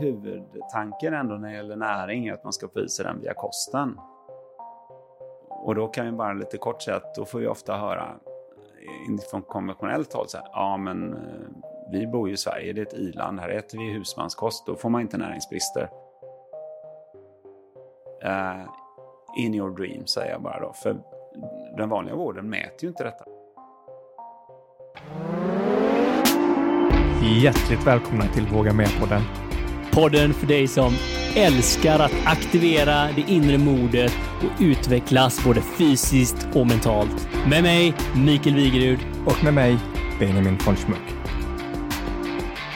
huvudtanken ändå när det gäller näring är att man ska få i sig den via kosten. Och då kan jag bara lite kort säga att då får vi ofta höra eh, från konventionellt håll så här, ja men eh, vi bor ju i Sverige, det är ett iland, här äter vi husmanskost, då får man inte näringsbrister. Uh, in your dream säger jag bara då, för den vanliga vården mäter ju inte detta. Hjärtligt välkomna till Våga Med-podden. Podden för dig som älskar att aktivera det inre modet och utvecklas både fysiskt och mentalt. Med mig, Mikael Wigerud. Och med mig, Benjamin von Schmuck.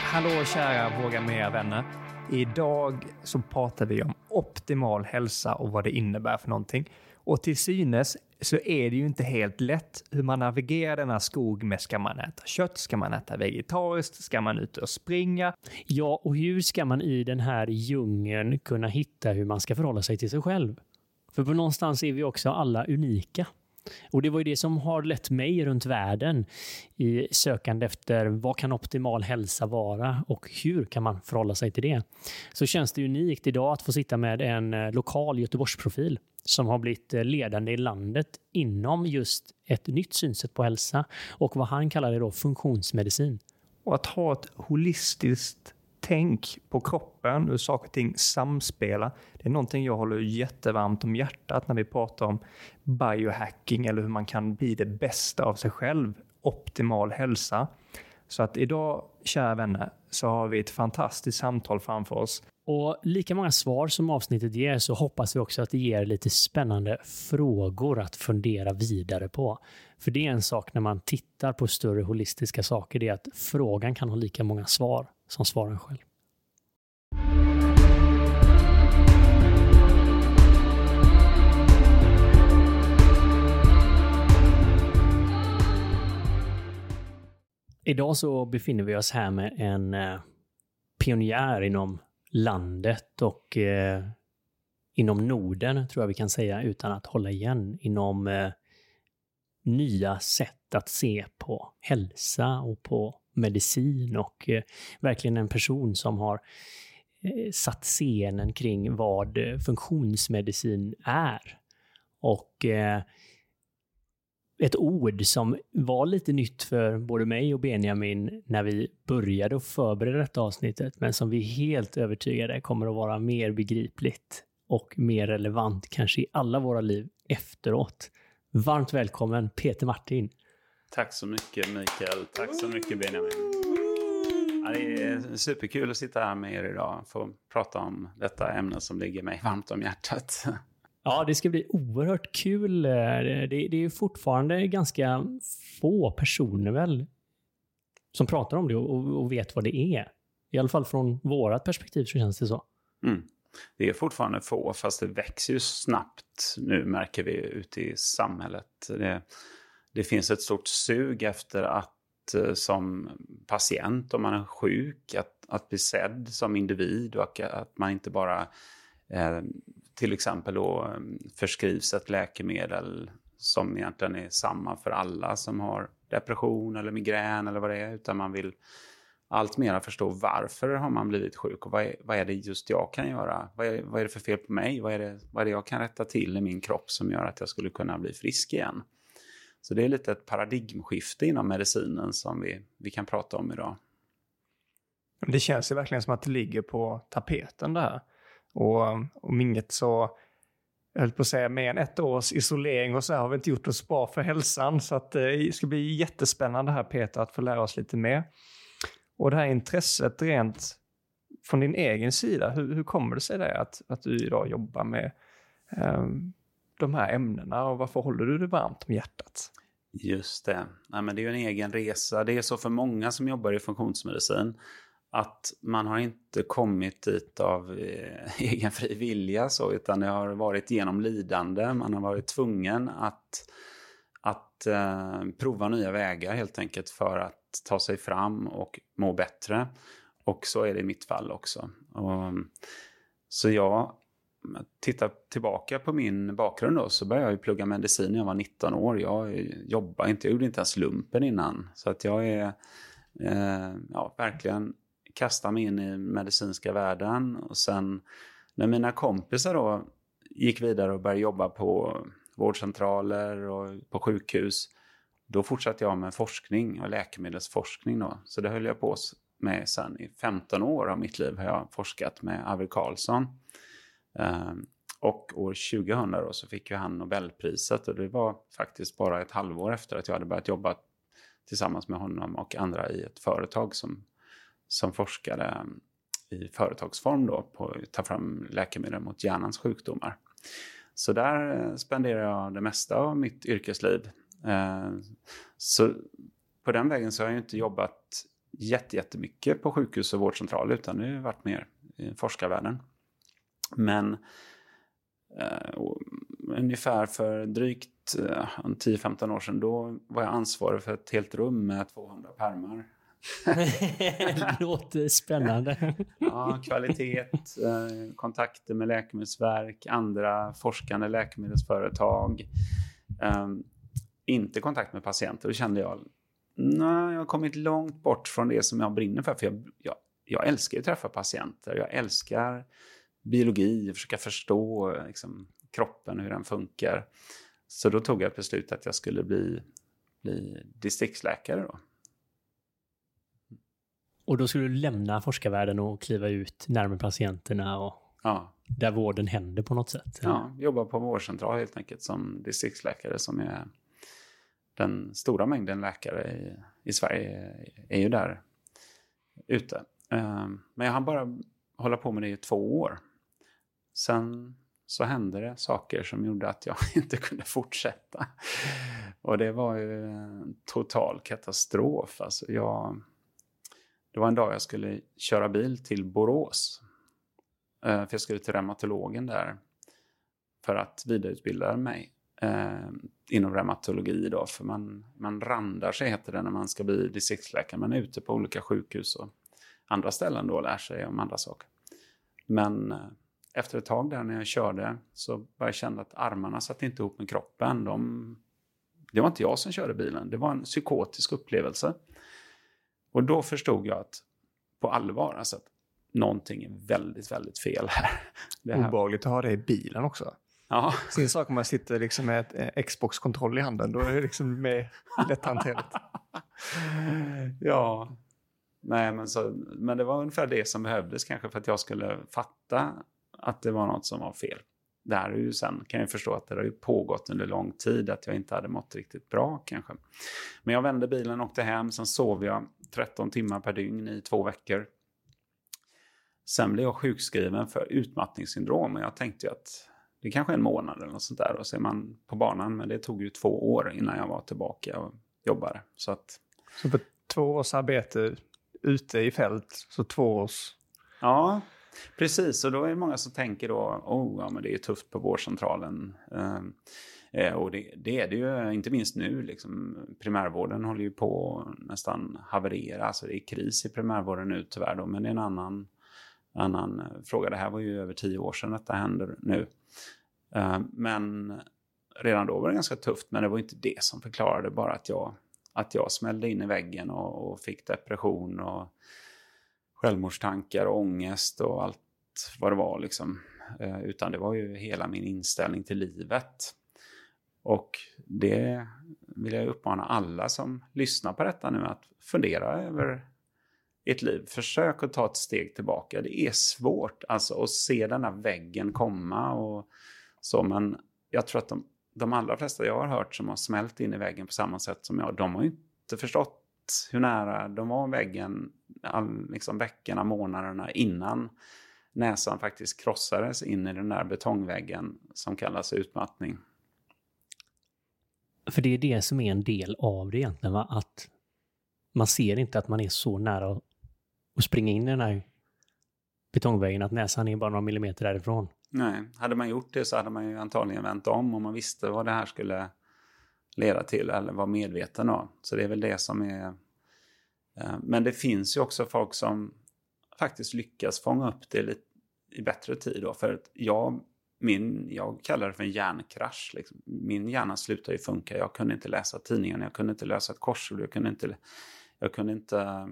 Hallå kära Våga Med-vänner. Idag så pratar vi om optimal hälsa och vad det innebär för någonting. Och till synes så är det ju inte helt lätt hur man navigerar denna skog med ska man äta kött, ska man äta vegetariskt, ska man ut och springa? Ja, och hur ska man i den här djungeln kunna hitta hur man ska förhålla sig till sig själv? För på någonstans är vi också alla unika. Och det var ju det som har lett mig runt världen i sökande efter vad kan optimal hälsa vara och hur kan man förhålla sig till det? Så känns det unikt idag att få sitta med en eh, lokal Göteborgsprofil som har blivit eh, ledande i landet inom just ett nytt synsätt på hälsa och vad han kallar det då funktionsmedicin. Och att ha ett holistiskt tänk på kroppen, hur saker och ting samspelar. Det är någonting jag håller jättevarmt om hjärtat när vi pratar om biohacking eller hur man kan bli det bästa av sig själv. Optimal hälsa. Så att idag, kära vänner, så har vi ett fantastiskt samtal framför oss. Och lika många svar som avsnittet ger så hoppas vi också att det ger lite spännande frågor att fundera vidare på. För det är en sak när man tittar på större holistiska saker, det är att frågan kan ha lika många svar som svaren själv. Idag så befinner vi oss här med en eh, pionjär inom landet och eh, inom Norden, tror jag vi kan säga utan att hålla igen, inom eh, nya sätt att se på hälsa och på medicin och eh, verkligen en person som har eh, satt scenen kring vad eh, funktionsmedicin är. Och eh, ett ord som var lite nytt för både mig och Benjamin när vi började förbereda detta avsnittet, men som vi är helt övertygade kommer att vara mer begripligt och mer relevant kanske i alla våra liv efteråt. Varmt välkommen Peter Martin. Tack så mycket Mikael. Tack så mycket Benjamin. Ja, det är superkul att sitta här med er idag och få prata om detta ämne som ligger mig varmt om hjärtat. Ja, det ska bli oerhört kul. Eh, det, det är fortfarande ganska få personer väl som pratar om det och, och, vet vad det är. I alla fall från vårat perspektiv så känns det så. Mm. Det är fortfarande få, fast det växer ju snabbt nu märker vi ute i samhället. Det, det finns ett stort sug efter att eh, som patient, om man är sjuk, att, att bli sedd som individ och att man inte bara eh, till exempel då um, förskrivs ett läkemedel som egentligen är samma för alla som har depression eller migrän eller vad det är, utan man vill allt mera förstå varför har man blivit sjuk och vad är, vad är det just jag kan göra? Vad är, vad är det för fel på mig? Vad är, det, vad är det jag kan rätta till i min kropp som gör att jag skulle kunna bli frisk igen? Så det är lite ett paradigmskifte inom medicinen som vi, vi kan prata om idag. Det känns ju verkligen som att det ligger på tapeten det här. Och om inget så, jag höll på att säga mer än ett års isolering och så här har vi inte gjort oss bra för hälsan. Så att eh, det ska bli jättespännande här Peter att få lära oss lite mer. Och det här intresset rent från din egen sida, hur, hur kommer det sig det att, att du idag jobbar med um, de här ämnena och varför håller du det varmt om hjärtat? Just det. Ja, men det är ju en egen resa. Det är så för många som jobbar i funktionsmedicin att man har inte kommit dit av eh, egen fri vilja så, utan det har varit genom lidande. Man har varit tvungen att, att eh, prova nya vägar helt enkelt för att ta sig fram och må bättre. Och så är det i mitt fall också. Och, så jag tittar tillbaka på min bakgrund då, så började jag plugga medicin när jag var 19 år. Jag jobbade inte, jag gjorde inte ens lumpen innan. Så att jag är eh, ja, verkligen kastade mig in i medicinska världen. Och sen när mina kompisar då gick vidare och började jobba på vårdcentraler och på sjukhus. Då fortsatte jag med forskning och läkemedelsforskning då. Så det höll jag på med sen i 15 år av mitt liv har jag forskat med Arvid Carlsson. Ehm, och år 2000 då så fick ju han Nobelpriset och det var faktiskt bara ett halvår efter att jag hade börjat jobba tillsammans med honom och andra i ett företag som, som forskade i företagsform då på att ta fram läkemedel mot hjärnans sjukdomar. Så där spenderar jag det mesta av mitt yrkesliv. Eh, så på den vägen så har jag inte jobbat jättemycket på sjukhus och vårdcentral utan det har varit mer i forskarvärlden. Men Uh, ungefär för drygt uh, eh, 10-15 år sedan då var jag ansvarig för ett helt rum med 200 pärmar det låter spännande. ja, kvalitet, eh, kontakter med Läkemedelsverk, andra forskande läkemedelsföretag. Um, inte kontakt med patienter. Då kände jag, nej, jag har kommit långt bort från det som jag brinner för. För jag, jag, jag älskar att träffa patienter. Jag älskar biologi, försöka förstå liksom, kroppen, hur den funkar. Så då tog jag ett beslut att jag skulle bli, bli distriktsläkare. Då. Och då skulle du lämna forskarvärlden och kliva ut närmare patienterna och ja. där vården händer på något sätt? Ja, jobba på vårdcentral helt enkelt som distriktsläkare som är den stora mängden läkare i, i Sverige är ju där ute. Ehm, men jag hann bara hålla på med det i två år. Sen så hände det saker som gjorde att jag inte kunde fortsätta. Och det var ju en total katastrof. Alltså jag, det var en dag jag skulle köra bil till Borås. Eh, för jag skulle till reumatologen där för att vidareutbilda mig eh, inom reumatologi. Då, för man, man randar sig, heter det, när man ska bli distriktsläkare. Man är ute på olika sjukhus och andra ställen då och lär sig om andra saker. Men eh, efter ett tag där när jag körde så började jag känna att armarna satt inte ihop med kroppen. De, det var inte jag som körde bilen, det var en psykotisk upplevelse. Och då förstod jag att på allvar, alltså att någonting är väldigt, väldigt fel här. här. Obehagligt att ha det i bilen också. Ja. Sin sak om man sitter liksom med ett eh, Xbox-kontroll i handen, då är det liksom mer lätthanterligt. ja, nej men, så, men det var ungefär det som behövdes kanske för att jag skulle fatta att det var något som var fel. Det här är ju sen, kan jag förstå att det har ju pågått under lång tid, att jag inte hade mått riktigt bra kanske. Men jag vände bilen och åkte hem, sen sov jag 13 timmar per dygn i två veckor. Sen blev jag sjukskriven för utmattningssyndrom och jag tänkte att det kanske är en månad eller något sånt där och så är man på banan. Men det tog ju två år innan jag var tillbaka och jobbade. Så, att... så på två års arbete ute i fält, så två års... Ja, Precis, och då är det många som tänker då, oh, ja men det är tufft på vårdcentralen. Eh, och det, det, är det ju, inte minst nu, liksom, primärvården håller ju på att nästan haverera, alltså det är kris i primärvården nu tyvärr då, men det är en annan, annan fråga. Det här var ju över tio år sedan detta händer nu. Eh, men redan då var det ganska tufft, men det var inte det som förklarade bara att jag, att jag smällde in i väggen och, och fick depression och självmordstankar och ångest och allt vad det var. Liksom. Eh, utan det var ju hela min inställning till livet. Och det vill jag uppmana alla som lyssnar på detta nu att fundera över ert liv. Försök att ta ett steg tillbaka. Det är svårt alltså att se den här väggen komma och så, men jag tror att de, de allra flesta jag har hört som har smält in i väggen på samma sätt som jag, de har ju inte förstått hur nära de var väggen all, liksom veckorna, månaderna innan näsan faktiskt krossades in i den där betongväggen som kallas utmattning. För det är det som är en del av det egentligen, va? att man ser inte att man är så nära att springa in i den här betongväggen att näsan är bara några millimeter därifrån. Nej, hade man gjort det så hade man ju antagligen vänt om om man visste vad det här skulle leda till eller var medveten om. Så det är väl det som är... Eh, men det finns ju också folk som faktiskt lyckas fånga upp det lite i bättre tid. Då, för att jag, min, jag kallar det för en hjärnkrasch. Liksom. Min hjärna slutade ju funka. Jag kunde inte läsa tidningen, jag kunde inte lösa ett korsord, jag kunde inte, jag kunde inte eh,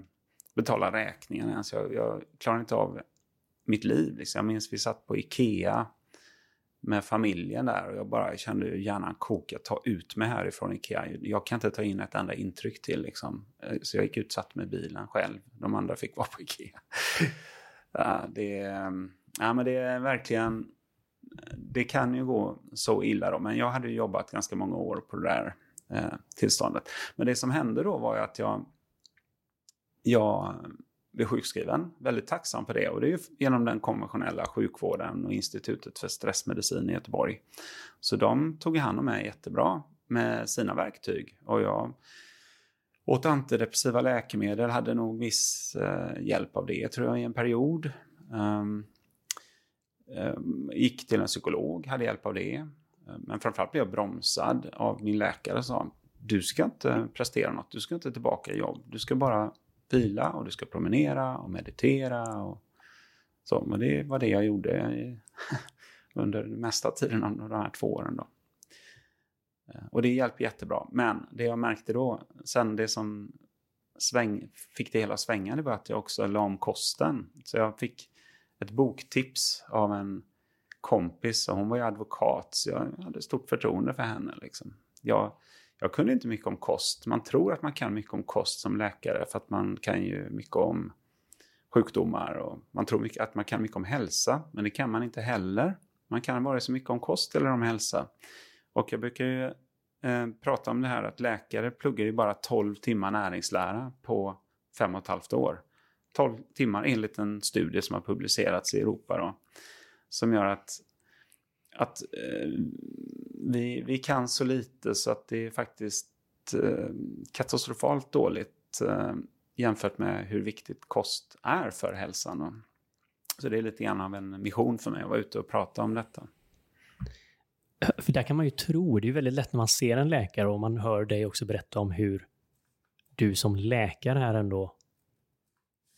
betala räkningarna ens. Jag, jag klarade inte av mitt liv. Liksom. Jag minns vi satt på Ikea med familjen där och jag bara kände hur hjärnan koka, ta ut mig härifrån Ikea. Jag kan inte ta in ett enda intryck till liksom. Eh, så jag gick ut satt med bilen själv. De andra fick vara på Ikea. ja, det, eh, ja, men det är verkligen, det kan ju gå så illa då, men jag hade jobbat ganska många år på det där eh, tillståndet. Men det som hände då var ju att jag, jag blev sjukskriven. Väldigt tacksam för det. Och det är ju genom den konventionella sjukvården och Institutet för stressmedicin i Göteborg. Så de tog hand om mig jättebra med sina verktyg. Och jag åt antidepressiva läkemedel, hade nog viss eh, hjälp av det tror jag i en period. Um, Ehm, gick till en psykolog, hade hjälp av det. Ehm, men framförallt blev jag bromsad av min läkare som sa du ska inte prestera något, du ska inte tillbaka i jobb, du ska bara vila och du ska promenera och meditera. Och så. Men det var det jag gjorde under mesta tiden av de här två åren. Då. Ehm, och det hjälper jättebra. Men det jag märkte då, sen det som sväng, fick det hela svänga, det var att jag också la om kosten. Så jag fick ett boktips av en kompis och hon var ju advokat så jag hade stort förtroende för henne. Liksom. Jag jag kunde inte mycket om kost. Man tror att man kan mycket om kost som läkare för att man kan ju mycket om sjukdomar och man tror mycket, att man kan mycket om hälsa. Men det kan man inte heller. Man kan vara så mycket om kost eller om hälsa. Och jag brukar ju eh, prata om det här att läkare pluggar ju bara 12 timmar näringslära på fem och ett halvt år. 12 timmar enligt en studie som har publicerats i Europa då. Som gör att, att eh, vi, vi kan så lite så att det är faktiskt eh, katastrofalt dåligt eh, jämfört med hur viktigt kost är för hälsan. Då. så det är lite grann av en mission för mig att vara ute och prata om detta. För där kan man ju tro, det är ju väldigt lätt när man ser en läkare och man hör dig också berätta om hur du som läkare här ändå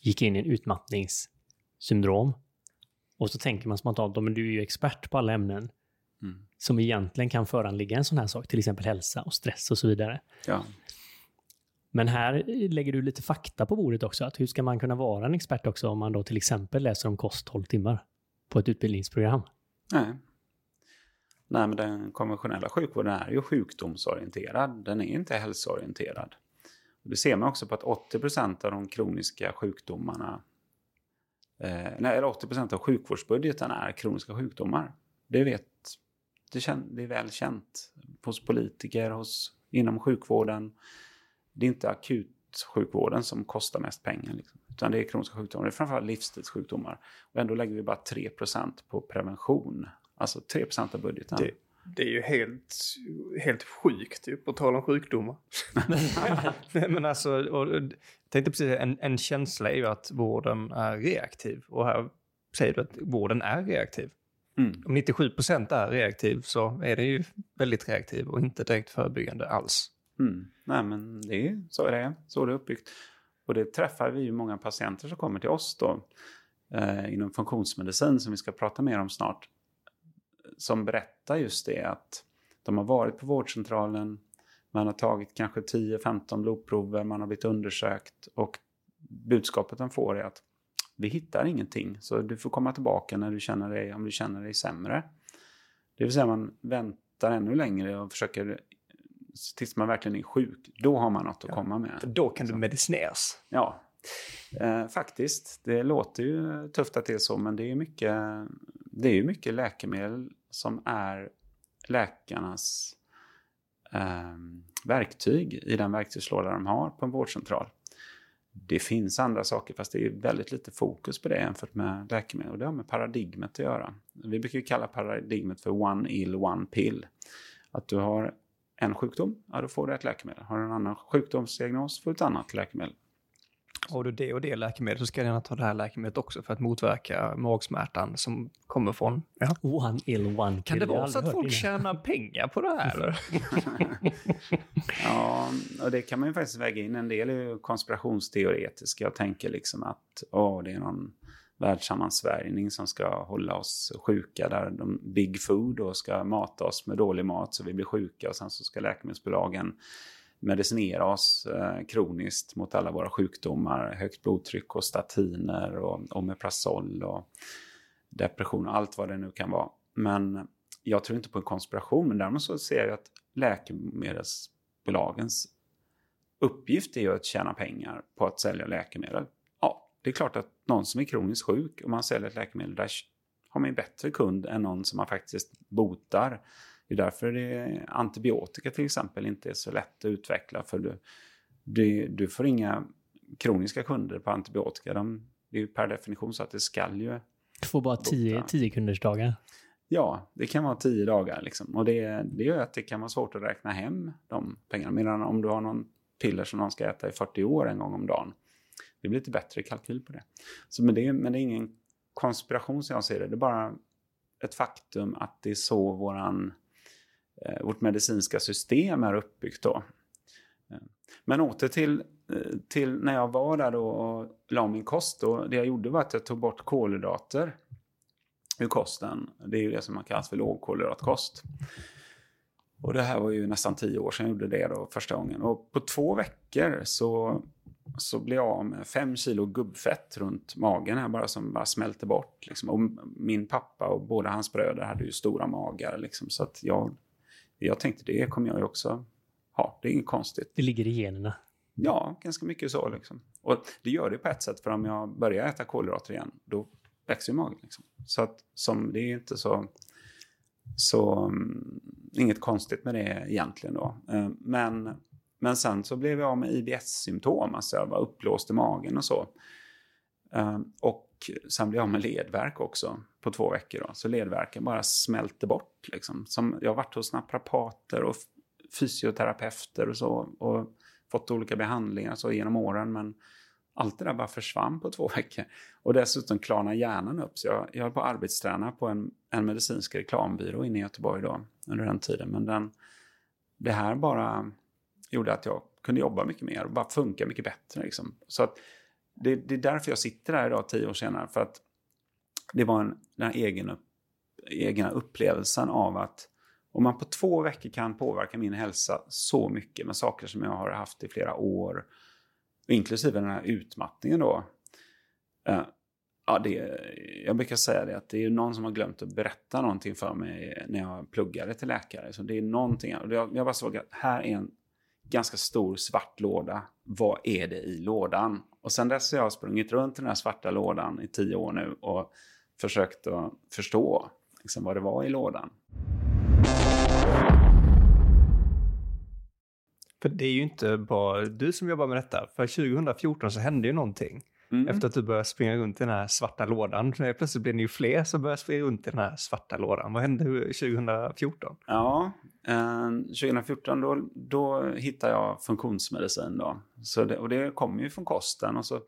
gick in i en utmattningssyndrom. Och så tänker man spontant, men du är ju expert på alla ämnen. Mm. Som egentligen kan föranligga en sån här sak, till exempel hälsa och stress och så vidare. Ja. Men här lägger du lite fakta på bordet också. Att hur ska man kunna vara en expert också om man då till exempel läser om kost 12 timmar på ett utbildningsprogram? Nej. Nej, men den konventionella sjukvården är ju sjukdomsorienterad. Den är inte hälsoorienterad. Det ser man också på att 80% av de kroniska sjukdomarna eh, nej, 80% av sjukvårdsbudgeten är kroniska sjukdomar. Det vet det, kän, det är väl känt hos politiker, hos, inom sjukvården. Det är inte akutsjukvården som kostar mest pengar. Liksom, utan det är kroniska sjukdomar. Det är framförallt livsstilssjukdomar. Och ändå lägger vi bara 3% på prevention. Alltså 3% av budgeten. Det, det är ju helt, helt sjukt ju, på tal om sjukdomar. Nej, men alltså, och, jag tänkte precis, en, en känsla är ju att vården är reaktiv. Och här säger du att vården är reaktiv. Mm. Om 97 procent är reaktiv så är det ju väldigt reaktiv och inte direkt förebyggande alls. Mm. Nej, men det är så är det. Så är det uppbyggt. Och det träffar vi ju många patienter som kommer till oss då eh, inom funktionsmedicin som vi ska prata mer om snart. Som berättar just det att de har varit på vårdcentralen, man har tagit kanske 10-15 blodprover, man har blivit undersökt och budskapet de får är att vi hittar ingenting. Så du får komma tillbaka när du känner dig, om du känner dig sämre. Det vill säga man väntar ännu längre och försöker tills man verkligen är sjuk. Då har man något att ja, komma med. För då kan du medicineras. Ja, eh, faktiskt. Det låter ju tufft att det är så, men det är mycket, det är mycket läkemedel som är läkarnas eh, verktyg i den verktygslåda de har på en vårdcentral. Det finns andra saker fast det är väldigt lite fokus på det jämfört med läkemedel. Och det har med paradigmet att göra. Vi brukar kalla paradigmet för one ill, one pill. Att du har en sjukdom, ja då får du ett läkemedel. Har du en annan sjukdomsdiagnos får du ett annat läkemedel. Har du det och det läkemedel så ska du gärna ta det här läkemedlet också för att motverka magsmärtan som kommer från... Ja. One ill, one. Kan det vara så att folk tjänar pengar på det här? ja, och det kan man ju faktiskt väga in. En del är ju konspirationsteoretiska Jag tänker liksom att åh, det är någon världssammansvärjning som ska hålla oss sjuka där de big food och ska mata oss med dålig mat så vi blir sjuka och sen så ska läkemedelsbolagen medicinera oss eh, kroniskt mot alla våra sjukdomar, högt blodtryck och statiner och Omeprazol och depression och allt vad det nu kan vara. Men jag tror inte på en konspiration, men däremot så ser jag att läkemedelsbolagens uppgift är ju att tjäna pengar på att sälja läkemedel. Ja, det är klart att någon som är kroniskt sjuk, om man säljer ett läkemedel, där har man en bättre kund än någon som man faktiskt botar. Det är därför det antibiotika till exempel inte är så lätt att utveckla. För du, du, du får inga kroniska kunder på antibiotika. De, det är ju per definition så att det skall ju... Du får bara tio, tio kunders dagar. Ja, det kan vara tio dagar. Liksom. Och det, det gör att det kan vara svårt att räkna hem de pengarna. Medan om du har någon piller som någon ska äta i 40 år en gång om dagen. Det blir lite bättre kalkyl på det. Så, men, det men det är ingen konspiration som jag ser det. Det är bara ett faktum att det är så våran, Eh, vårt medicinska system är uppbyggt då. Eh, men åter till, eh, till när jag var där då och la min kost. Då, det jag gjorde var att jag tog bort kolhydrater ur kosten. Det är ju det som man kallar för lågkolhydratkost. Och det här var ju nästan tio år sedan jag gjorde det då första gången. Och på två veckor så, så blev jag av med fem kilo gubbfett runt magen här bara som bara smälte bort. Liksom. Och min pappa och båda hans bröder hade ju stora magar liksom. Så att jag, jag tänkte det kommer jag ju också ha. Det är inget konstigt. Det ligger i generna. Ja, ganska mycket så liksom. Och det gör det på ett sätt för om jag börjar äta kolhydrater igen då växer ju magen. Liksom. Så att som det är inte så så um, inget konstigt med det egentligen då. Uh, men, men sen så blev jag av med IBS-symptom, alltså jag var uppblåst i magen och så. Uh, och sen blev jag av med ledvärk också på två veckor. Då. Så ledvärken bara smälte bort. Liksom. Som, jag har varit hos naprapater och fysioterapeuter och så. Och fått olika behandlingar så genom åren. Men allt det där bara försvann på två veckor. Och dessutom klarnar hjärnan upp. Så jag, jag höll på att arbetsträna på en, en medicinsk reklambyrå inne i Göteborg då, under den tiden. Men den, det här bara gjorde att jag kunde jobba mycket mer och bara funka mycket bättre. Liksom. Så att det, det, är därför jag sitter här idag tio år senare. För att det var en, den egen upp, egna upplevelsen av att om man på två veckor kan påverka min hälsa så mycket med saker som jag har haft i flera år inklusive den här utmattningen då. Uh, ja, det, jag brukar säga det att det är någon som har glömt att berätta någonting för mig när jag pluggade till läkare. Så det är någonting, jag, jag bara såg att här är en ganska stor svart låda. Vad är det i lådan? Och sen dess har jag sprungit runt i den här svarta lådan i tio år nu och försökt att förstå liksom, vad det var i lådan. För det är ju inte bara du som jobbar med detta. För 2014 så hände ju någonting. Mm. Efter att du började springa runt i den här svarta lådan. Plötsligt blev det ju fler som började springa runt i den här svarta lådan. Vad hände 2014? Ja, eh, 2014 då, då hittade jag funktionsmedicin. Då. Så det, och det kom ju från kosten. Och så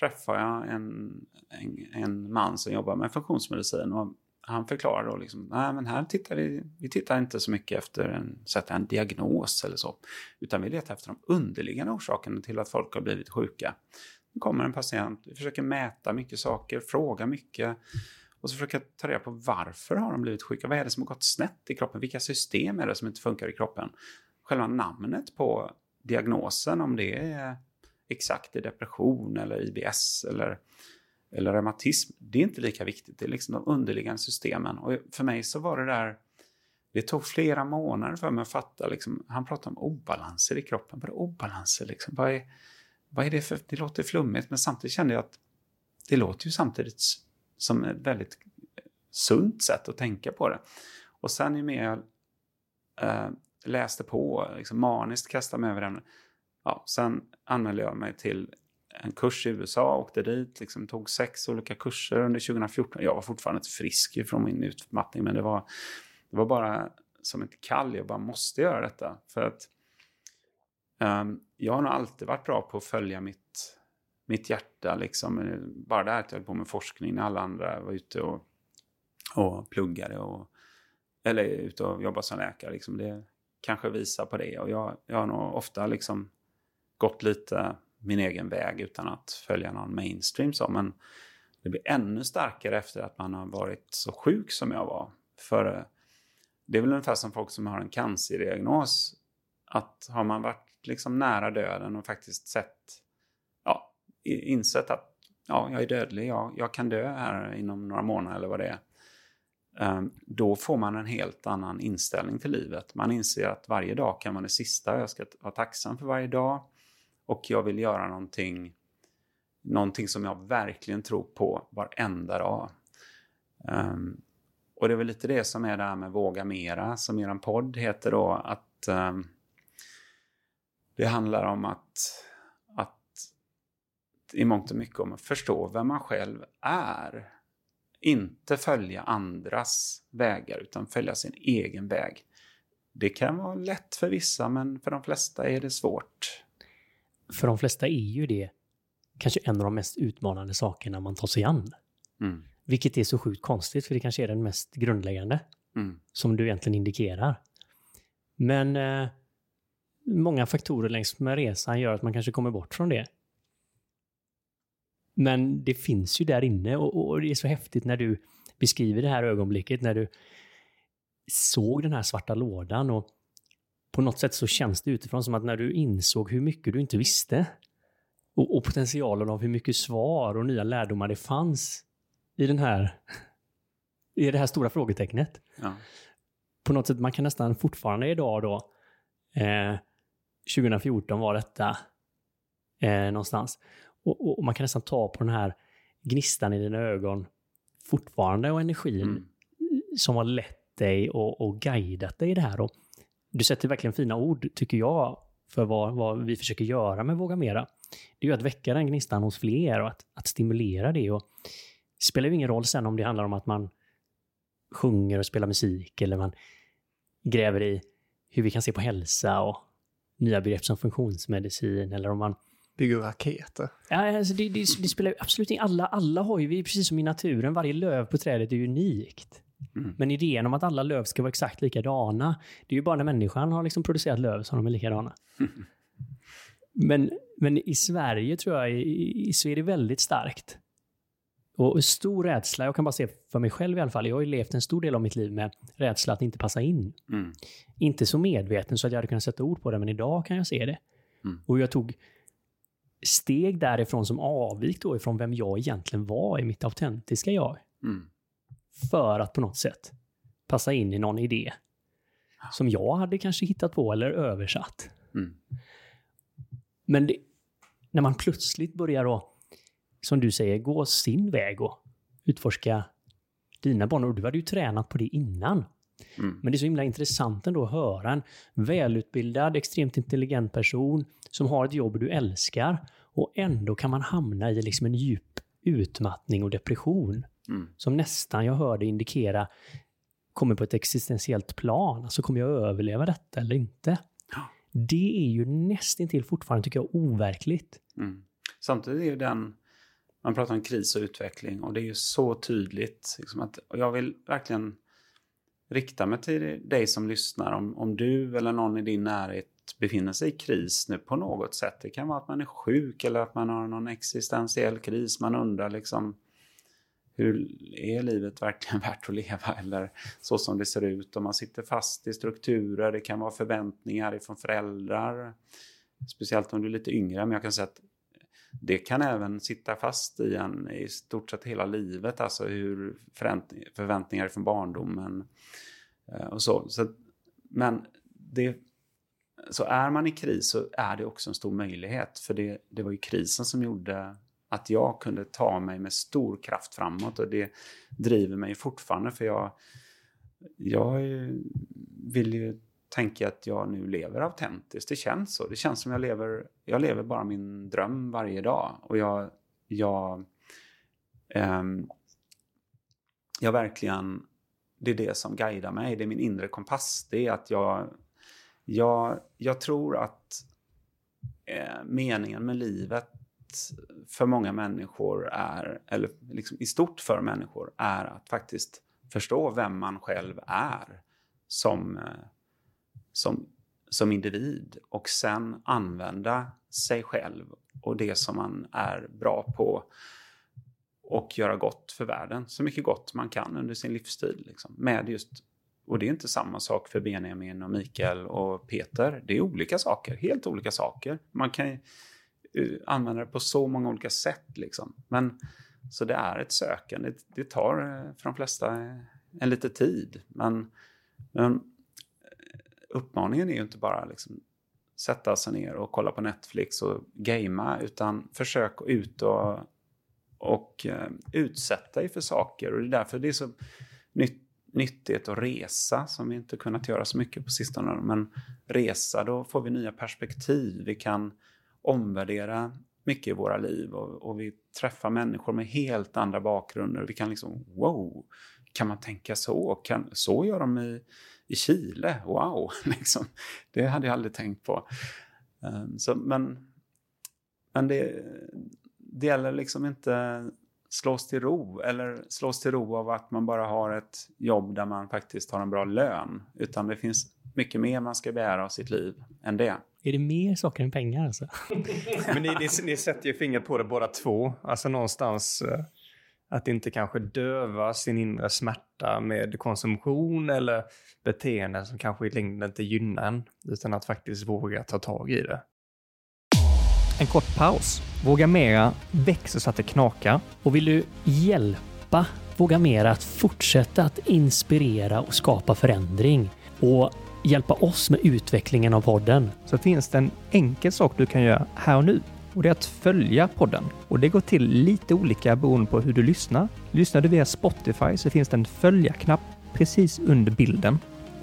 träffade jag en, en, en man som jobbar med funktionsmedicin. Och han förklarar då liksom, nej men här tittar vi, vi tittar inte så mycket efter en, sätta en diagnos eller så, utan vi letar efter de underliggande orsakerna till att folk har blivit sjuka. Det kommer en patient, vi försöker mäta mycket saker, fråga mycket och så försöker jag ta reda på varför har de blivit sjuka? Vad är det som har gått snett i kroppen? Vilka system är det som inte funkar i kroppen? Själva namnet på diagnosen, om det är exakt depression eller IBS eller eller reumatism, det är inte lika viktigt. Det är liksom de underliggande systemen. Och för mig så var det där, det tog flera månader för mig att fatta. Liksom, han pratade om obalanser i kroppen. Vad är obalanser? Liksom? Vad, är, vad är det för, det låter flummigt, men samtidigt kände jag att det låter ju samtidigt som ett väldigt eh, sunt sätt att tänka på det. Och sen ju mer jag äh, läste på, liksom maniskt kastade mig över den, ja, sen anmälde jag mig till en kurs i USA, åkte dit, liksom, tog sex olika kurser under 2014. Jag var fortfarande inte frisk från min utmattning, men det var, det var bara som ett kall. Jag bara måste göra detta. För att um, jag har nog alltid varit bra på att följa mitt, mitt hjärta. Liksom. Eh, bara det här att jag höll på med forskning när alla andra var ute och, och pluggade. Och, eller ute och jobbade som läkare. Liksom. Det kanske visar på det. Och jag, jag har nog ofta liksom gått lite min egen väg utan att följa någon mainstream. Så. Men det blir ännu starkare efter att man har varit så sjuk som jag var. För eh, det är väl ungefär som folk som har en cancerdiagnos. Att har man varit liksom nära döden och faktiskt sett, ja, insett att ja, jag är dödlig, jag, jag kan dö här inom några månader eller vad det är. Ehm, då får man en helt annan inställning till livet. Man inser att varje dag kan vara det sista. Jag ska vara tacksam för varje dag. Och jag vill göra någonting, någonting som jag verkligen tror på varenda dag. Um, och det är väl lite det som är det här med Våga Mera, som er podd heter då. Att um, det handlar om att, att i mångt och mycket om att förstå vem man själv är. Inte följa andras vägar, utan följa sin egen väg. Det kan vara lätt för vissa, men för de flesta är det svårt. För de flesta är ju det kanske en av de mest utmanande sakerna man tar sig an. Mm. Vilket är så sjukt konstigt, för det kanske är den mest grundläggande. Mm. Som du egentligen indikerar. Men eh, många faktorer längs med resan gör att man kanske kommer bort från det. Men det finns ju där inne och, och det är så häftigt när du beskriver det här ögonblicket, när du såg den här svarta lådan och på något sätt så känns det utifrån som att när du insåg hur mycket du inte visste och, och potentialen av hur mycket svar och nya lärdomar det fanns i den här i det här stora frågetecknet. Ja. På något sätt, man kan nästan fortfarande idag då, eh, 2014 var detta eh, någonstans, och, och, man kan nästan ta på den här gnistan i dina ögon fortfarande och energin Mm. som har lett dig och, och guidat dig i det här. Och du sätter verkligen fina ord, tycker jag, för vad, vad vi försöker göra med Våga Mera. Det är ju att väcka den gnistan hos fler och att, att stimulera det. Och det spelar ju ingen roll sen om det handlar om att man sjunger och spelar musik eller man gräver i hur vi kan se på hälsa och nya begrepp som funktionsmedicin eller om man Bygger raketer. Ja, alltså det, det, det spelar ju absolut ingen alla, alla har ju, vi är precis som i naturen, varje löv på trädet är unikt. Mm. Men idén om att alla löv ska vara exakt likadana, det är ju bara när människan har liksom producerat löv som de är likadana. Men, men i Sverige tror jag, i, i, så är det väldigt starkt. Och stor rädsla, jag kan bara se för mig själv i alla fall, jag har ju levt en stor del av mitt liv med rädsla att inte passa in. Mm. Inte så medveten så att jag hade kunnat sätta ord på det, men idag kan jag se det. Mm. Och jag tog steg därifrån som avvik då ifrån vem jag egentligen var i mitt autentiska jag. Mm. För att på något sätt passa in i någon idé som jag hade kanske hittat på eller översatt. Mm. Men det, när man plötsligt börjar då, som du säger, gå sin väg och utforska dina banor. Och du hade ju tränat på det innan. Mm. Men det är så himla intressant ändå att höra en välutbildad, extremt intelligent person som har ett jobb du älskar och ändå kan man hamna i liksom en djup utmattning och depression Mm. som nästan jag hörde indikera kommer på ett existentiellt plan. Alltså kommer jag överleva detta eller inte? Det är ju nästintill fortfarande, tycker jag, overkligt. Mm. Samtidigt är ju den, man pratar om kris och utveckling och det är ju så tydligt. Liksom att, och jag vill verkligen rikta mig till dig som lyssnar. Om, om du eller någon i din närhet befinner sig i kris nu på något sätt. Det kan vara att man är sjuk eller att man har någon existentiell kris. Man undrar liksom hur är livet verkligen värt att leva eller så som det ser ut. Om man sitter fast i strukturer, det kan vara förväntningar ifrån föräldrar. Speciellt om du är lite yngre, men jag kan säga att det kan även sitta fast i en i stort sett hela livet, alltså hur förväntningar från barndomen eh, och så. så men det, så är man i kris så är det också en stor möjlighet, för det, det var ju krisen som gjorde att jag kunde ta mig med stor kraft framåt och det driver mig fortfarande för jag, jag vill ju tänker jag att jag nu lever autentiskt. Det känns så. Det känns som jag lever, jag lever bara min dröm varje dag och jag, jag, um, jag verkligen, det är det som guidar mig. Det är min inre kompass. Det är att jag, jag, jag tror att eh, meningen med livet för många människor är, eller liksom i stort för människor, är att faktiskt förstå vem man själv är som, eh, som, som individ och sen använda sig själv och det som man är bra på och göra gott för världen, så mycket gott man kan under sin livstid. Liksom, med just och det är inte samma sak för Benjamin och Mikael och Peter. Det är olika saker, helt olika saker. Man kan eh, använda det på så många olika sätt. Liksom. Men, så det är ett sökande. Det, det tar eh, för de flesta eh, en lite tid. Men, men uppmaningen är ju inte bara liksom sätta sig ner och kolla på Netflix och gamea, utan försök ut och, och uh, utsätta dig för saker. Och det är därför det är så nytt, nyttigt att resa, som vi inte kunnat göra så mycket på sistone. Men resa, då får vi nya perspektiv. Vi kan omvärdera mycket i våra liv och, och vi träffar människor med helt andra bakgrunder. Vi kan liksom, wow, kan man tänka så? Kan, så gör de i, i Chile? Wow! Liksom. Det hade jag aldrig tänkt på. Um, så, men men det, det gäller liksom inte slås till ro eller slås till ro av att man bara har ett jobb där man faktiskt har en bra lön. Utan det finns mycket mer man ska begära av sitt liv än det. Är det mer saker än pengar alltså? Men ni, ni, ni sätter ju fingret på det båda två. Alltså någonstans eh, att inte kanske döva sin inre smärta med konsumtion eller beteenden som kanske i längden inte gynnar en, utan att faktiskt våga ta tag i det. En kort paus. Våga Mera växer så att det knakar. Och vill du hjälpa Våga Mera att fortsätta att inspirera och skapa förändring och hjälpa oss med utvecklingen av podden så finns det en enkel sak du kan göra här och nu och det är att följa podden. Och det går till lite olika beroende på hur du lyssnar. Lyssnar du via Spotify så finns det en följa-knapp precis under bilden.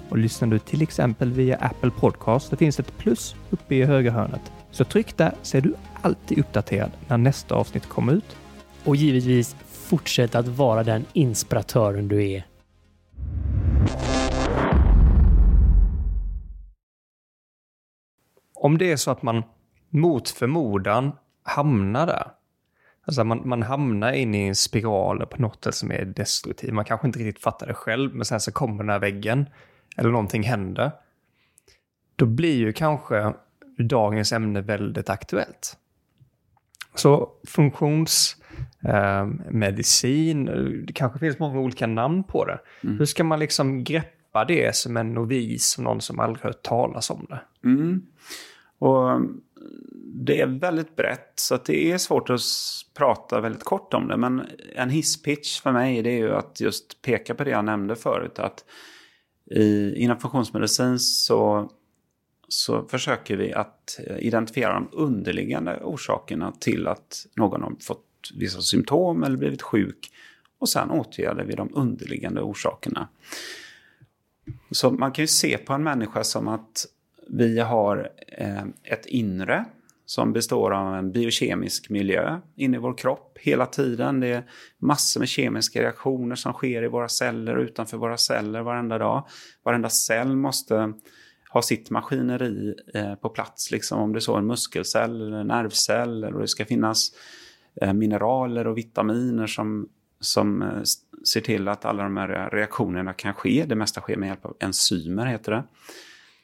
Och lyssnar du till exempel via Apple Podcast så finns det ett plus uppe i högra hörnet. Så tryck där så är du alltid uppdaterad när nästa avsnitt kommer ut. Och givetvis fortsätt att vara den inspiratören du är. Om det är så att man mot förmodan hamnar där. Alltså man, man hamnar in i en spiral på något som är destruktiv. Man kanske inte riktigt fattar det själv, men sen så kommer den här väggen. Eller någonting händer. Då blir ju kanske dagens ämne väldigt aktuellt. Så funktionsmedicin, eh, det kanske finns många olika namn på det. Mm. Hur ska man liksom greppa det som en novis, som någon som aldrig hört talas om det? Mm. Och det är väldigt brett så att det är svårt att prata väldigt kort om det. Men en hisspitch för mig det är ju att just peka på det jag nämnde förut. Att i, inom funktionsmedicin så, så försöker vi att identifiera de underliggande orsakerna till att någon har fått vissa symptom eller blivit sjuk. Och sen åtgärdar vi de underliggande orsakerna. Så man kan ju se på en människa som att vi har eh, ett inre som består av en biokemisk miljö inne i vår kropp hela tiden. Det är massor med kemiska reaktioner som sker i våra celler och utanför våra celler varenda dag. Varenda cell måste ha sitt maskineri eh, på plats, liksom om det är så en muskelcell eller en nervcell. Och det ska finnas eh, mineraler och vitaminer som, som ser till att alla de här reaktionerna kan ske. Det mesta sker med hjälp av enzymer, heter det.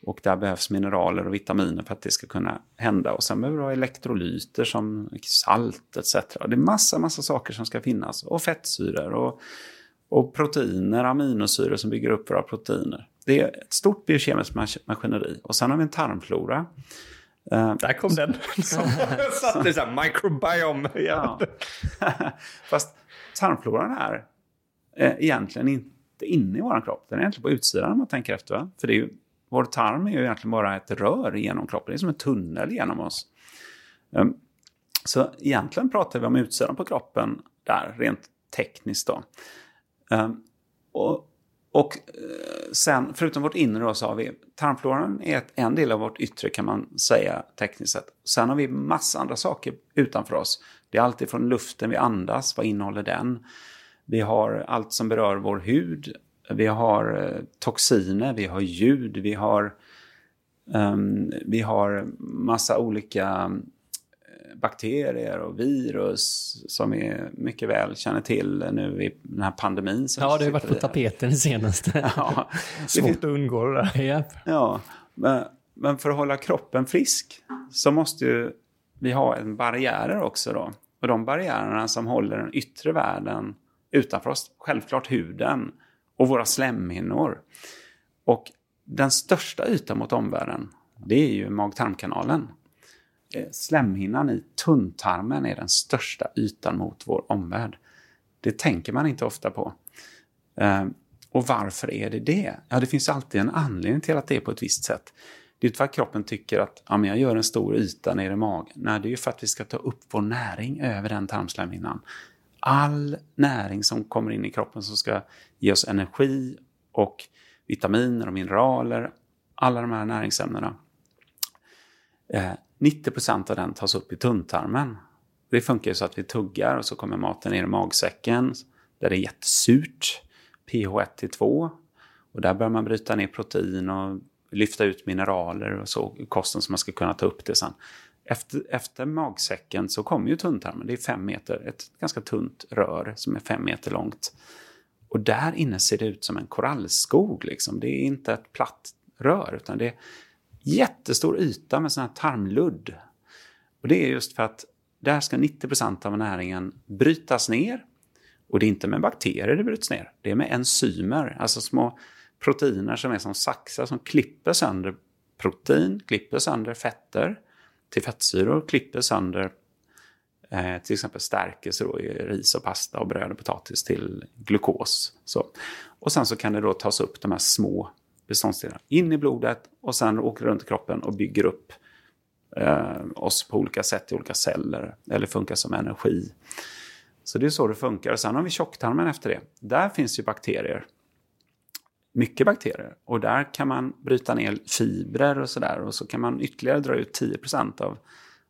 Och där behövs mineraler och vitaminer för att det ska kunna hända. Och sen behöver du ha elektrolyter som salt etc. Det är massa, massa saker som ska finnas. Och fettsyror och, och proteiner, aminosyror som bygger upp våra proteiner. Det är ett stort biokemiskt maskineri. Och sen har vi en tarmflora. Uh, Där kom den. Satte så här microbiome. Ja. Fast tarmfloran är eh, egentligen inte inne i vår kropp. Den är egentligen på utsidan om man tänker efter. Va? För det är ju vår tarm är ju egentligen bara ett rör genom kroppen. Det är som en tunnel genom oss. Ehm, så egentligen pratar vi om utsidan på kroppen där, rent tekniskt då. Ehm, och, och eh, sen, förutom vårt inre då, så har vi tarmfloran är en del av vårt yttre kan man säga tekniskt sett. Sen har vi massa andra saker utanför oss. Det är alltid från luften vi andas, vad innehåller den? Vi har allt som berör vår hud, vi har eh, toxiner, vi har ljud, vi har, um, vi har massa olika eh, bakterier och virus som vi mycket väl känner till nu i den här pandemin. ja, det har varit på tapeten senaste. ja, Svårt att undgå det där. Yep. Ja, men, men, för att hålla kroppen frisk så måste ju vi ha en barriärer också då. Och de barriärerna som håller den yttre världen utanför oss, självklart huden, och våra slemhinnor. Och den största ytan mot omvärlden, det är ju mag-tarmkanalen. Eh, slemhinnan i tunntarmen är den största ytan mot vår omvärld. Det tänker man inte ofta på. Eh, och varför är det det? Ja, det finns alltid en anledning till att det är på ett visst sätt. Det är inte för att kroppen tycker att ja, men jag gör en stor yta nere i magen. Nej, det är ju för att vi ska ta upp vår näring över den tarmslemhinnan. All näring som kommer in i kroppen som ska ge oss energi och vitaminer och mineraler, alla de här näringsämnena. Eh, 90 procent av den tas upp i tunntarmen. Det funkar ju så att vi tuggar och så kommer maten ner i magsäcken där det är jättesurt, pH 1 till 2. Och där bör man bryta ner protein och lyfta ut mineraler och så i kosten så man ska kunna ta upp det sen. Efter, efter magsäcken så kommer ju tunntarmen, det är fem meter, ett ganska tunt rör som är fem meter långt. Och där inne ser det ut som en korallskog. Liksom. Det är inte ett platt rör utan det är jättestor yta med sån här tarmludd. Och det är just för att där ska 90% av näringen brytas ner. Och det är inte med bakterier det bryts ner. Det är med enzymer, alltså små proteiner som är som saxar som klipper sönder protein, klipper sönder fetter till fettsyror, klipper sönder eh, till exempel stärkelse då i ris och pasta och bröd och potatis till glukos. Så. Och sen så kan det då tas upp de här små beståndsdelarna in i blodet och sen åker runt i kroppen och bygger upp eh, oss på olika sätt i olika celler eller funkar som energi. Så det är så det funkar. Och sen har vi tjocktarmen efter det. Där finns ju bakterier mycket bakterier. Och där kan man bryta ner fibrer och sådär. Och så kan man ytterligare dra ut 10 av,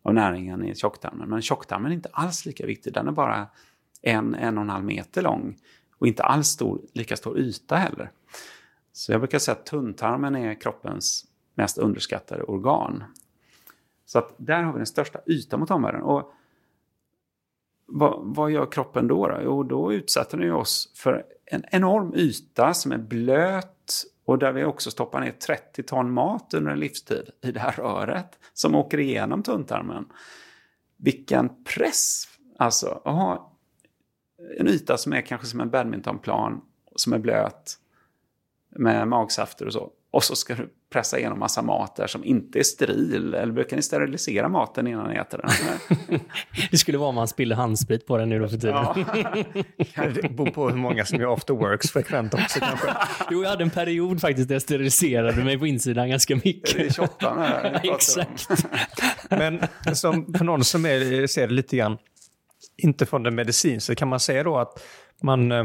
av näringen i tjocktarmen. Men tjocktarmen är inte alls lika viktig. Den är bara en, en och en halv meter lång. Och inte alls stor, lika stor yta heller. Så jag brukar säga att tunntarmen är kroppens mest underskattade organ. Så att där har vi den största ytan mot omvärlden. Och vad, vad gör kroppen då, då? Jo, då utsätter den oss för en enorm yta som är blöt och där vi också stoppar ner 30 ton mat under en livstid i det här röret som åker igenom tunntarmen. Vilken press! Alltså, att ha en yta som är kanske som en badmintonplan som är blöt med magsafter och så. Och så ska du pressa igenom massa mat där som inte är steril. Eller brukar ni sterilisera maten innan ni äter den? det skulle vara om man spiller handsprit på den nu då för tiden. Ja. det beror på hur många som gör after works frekvent också kanske. Jo, jag hade en period faktiskt där jag steriliserade mig på insidan ganska mycket. Det är 28 här. Exakt. Men som, för någon som är, ser det lite grann, inte från den medicinska, kan man säga då att man eh,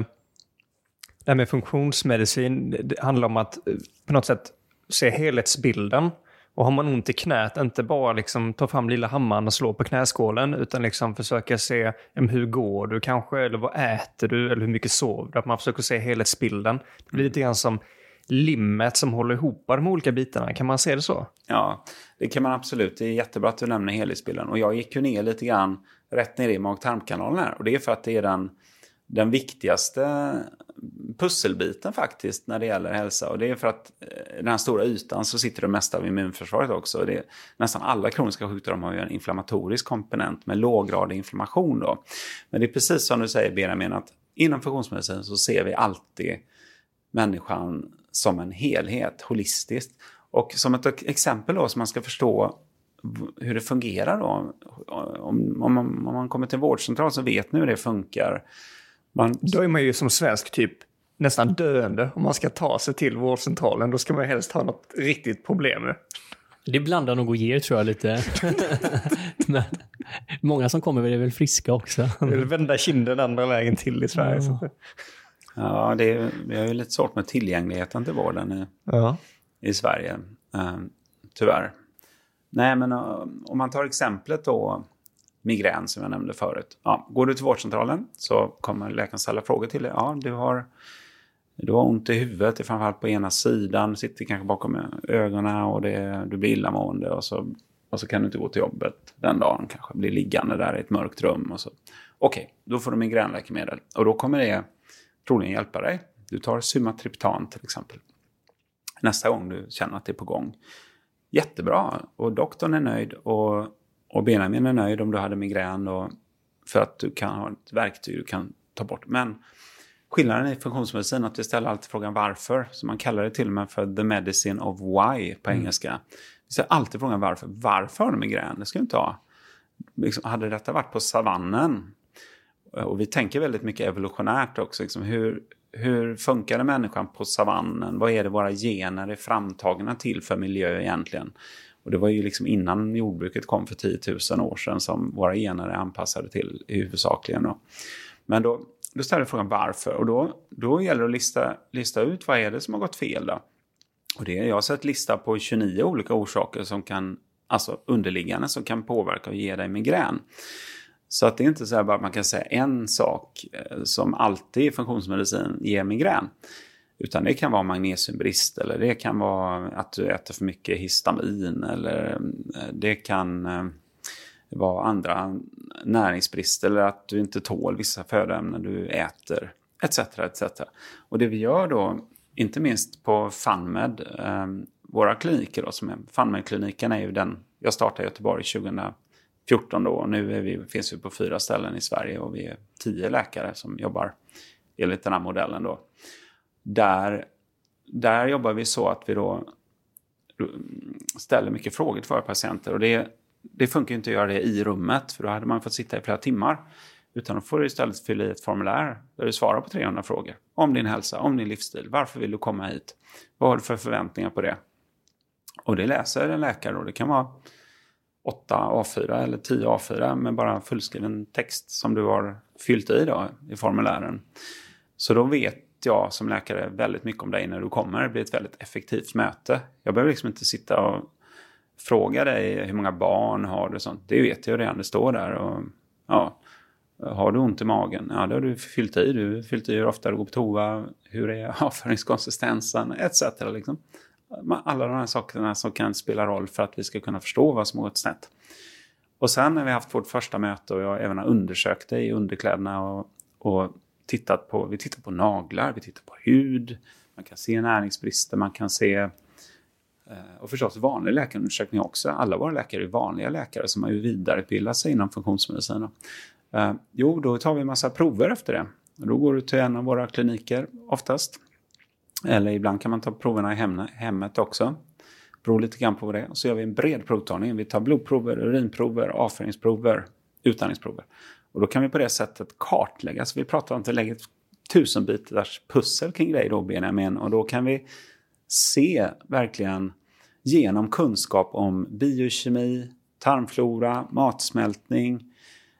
det här med funktionsmedicin det handlar om att eh, på något sätt se helhetsbilden. Och har man ont i knät, inte bara liksom ta fram lilla hammaren och slå på knäskålen, utan liksom försöka se hur går du kanske, eller vad äter du, eller hur mycket sover du? Att man försöker se helhetsbilden. Det blir lite grann som limmet som håller ihop de olika bitarna. Kan man se det så? Ja, det kan man absolut. Det är jättebra att du nämner helhetsbilden. Och jag gick ju ner lite grann rätt ner i mag-tarmkanalen här. Och det är för att det är den, den viktigaste pusselbiten faktiskt när det gäller hälsa. Och det är för att i den här stora ytan så sitter det mesta av immunförsvaret också. Det är, nästan alla kroniska sjukdomar har ju en inflammatorisk komponent med låggradig inflammation. Då. Men det är precis som du säger Benjamin, att inom funktionsmedicin så ser vi alltid människan som en helhet, holistiskt. Och som ett exempel då, så man ska förstå hur det fungerar då. Om, om, man, om man kommer till en vårdcentral så vet ni hur det funkar. Man... Då är man ju som svensk typ nästan döende om man ska ta sig till vårdcentralen. Då ska man helst ha något riktigt problem med. Det blandar nog och ger tror jag lite. Men många som kommer är väl friska också. Vill vända kinden andra vägen till i Sverige. Ja, ja det är, vi har ju lite svårt med tillgängligheten till vården i, ja. i Sverige. Uh, tyvärr. Nej, men uh, om man tar exemplet då migrän som jag nämnde förut. Ja, går du till vårdcentralen så kommer läkaren ställa frågor till dig. Ja, du har, du har ont i huvudet, framförallt på ena sidan, sitter kanske bakom ögonen och det, du blir illamående och så, och så kan du inte gå till jobbet den dagen, kanske blir liggande där i ett mörkt rum. och så. Okej, okay, då får du migränläkemedel och då kommer det troligen hjälpa dig. Du tar Sumatriptan till exempel. Nästa gång du känner att det är på gång. Jättebra och doktorn är nöjd och och Benjamin är nöjd om du hade migrän och för att du kan ha ett verktyg du kan ta bort. Men skillnaden i funktionsmedicin att vi ställer alltid frågan varför. Så man kallar det till och med för the medicine of why på engelska. Vi ställer alltid frågan varför. Varför har du migrän? Det ska du inte ha. Liksom, hade detta varit på savannen och vi tänker väldigt mycket evolutionärt också. Liksom hur, hur funkar människan på savannen? Vad är det våra gener är framtagna till för miljö egentligen? Och det var ju liksom innan jordbruket kom för 10 000 år sedan som våra gener är anpassade till huvudsakligen. Då. Men då, då ställer frågan varför och då, då gäller det att lista, lista ut vad är det som har gått fel då. Och det, jag har sett lista på 29 olika orsaker som kan, alltså underliggande, som kan påverka och ge dig migrän. Så att det är inte så här bara att man kan säga en sak eh, som alltid i funktionsmedicin ger migrän. Utan det kan vara magnesiumbrist eller det kan vara att du äter för mycket histamin eller eh, det kan eh, vara andra näringsbrister eller att du inte tål vissa födoämnen du äter etc. etc. Och det vi gör då, inte minst på FunMed, eh, våra kliniker då, som är, FunMed-kliniken är ju den jag startade i Göteborg 2014 då. Och nu är vi, finns vi på fyra ställen i Sverige och vi är tio läkare som jobbar enligt den här modellen då. Där, där jobbar vi så att vi då ställer mycket frågor till våra patienter. Och det, det funkar inte att göra det i rummet för då hade man fått sitta i flera timmar. Utan då får du istället fylla i ett formulär där du svarar på 300 frågor. Om din hälsa, om din livsstil, varför vill du komma hit? Vad har du för förväntningar på det? Och det läser en läkare och det kan vara 8 A4 eller 10 A4 med bara fullskriven text som du har fyllt i då, i formulären. Så då vet jag som läkare väldigt mycket om dig när du kommer. Det blir ett väldigt effektivt möte. Jag behöver liksom inte sitta och fråga dig hur många barn har du och sånt. Det vet jag redan, det står där. Och, ja, har du ont i magen? Ja, det har du fyllt i. Du har fyllt i hur ofta du går på toa, hur är avföringskonsistensen etc. Liksom alla de här sakerna som kan spela roll för att vi ska kunna förstå vad som har gått snett. Och sen när vi haft vårt första möte och jag även har undersökt dig i underkläderna och, och tittat på, vi tittar på naglar, vi tittar på hud, man kan se näringsbrister, man kan se eh, och förstås vanlig läkarundersökning också. Alla våra läkare är vanliga läkare som har ju vidareutbildat sig inom funktionsmedicin. Eh, jo, då tar vi en massa prover efter det. då går du till en av våra kliniker oftast eller ibland kan man ta proverna i hemmet också. Beror lite grann på vad det är. Så gör vi en bred provtagning. Vi tar blodprover, urinprover, avföringsprover, utandningsprover. Och då kan vi på det sättet kartlägga. Så vi pratar om att vi lägger ett tusenbitars pussel kring dig då Benjamin. Och då kan vi se verkligen genom kunskap om biokemi, tarmflora, matsmältning,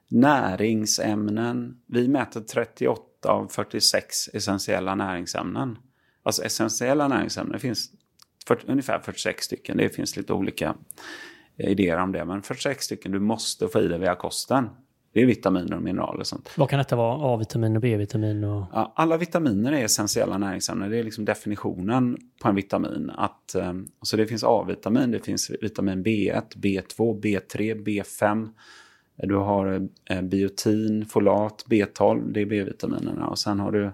näringsämnen. Vi mäter 38 av 46 essentiella näringsämnen. Alltså essentiella näringsämnen, det finns 40, ungefär 46 stycken. Det finns lite olika idéer om det. Men 46 stycken du måste få i dig via kosten. Det är vitaminer och mineraler och sånt. Vad kan detta vara? A-vitamin och B-vitamin? Och... Ja, alla vitaminer är essentiella näringsämnen. Det är liksom definitionen på en vitamin. Att, eh, så det finns A-vitamin, det finns vitamin B1, B2, B3, B5. Du har eh, biotin, folat, B12, det är B-vitaminerna. Och sen har du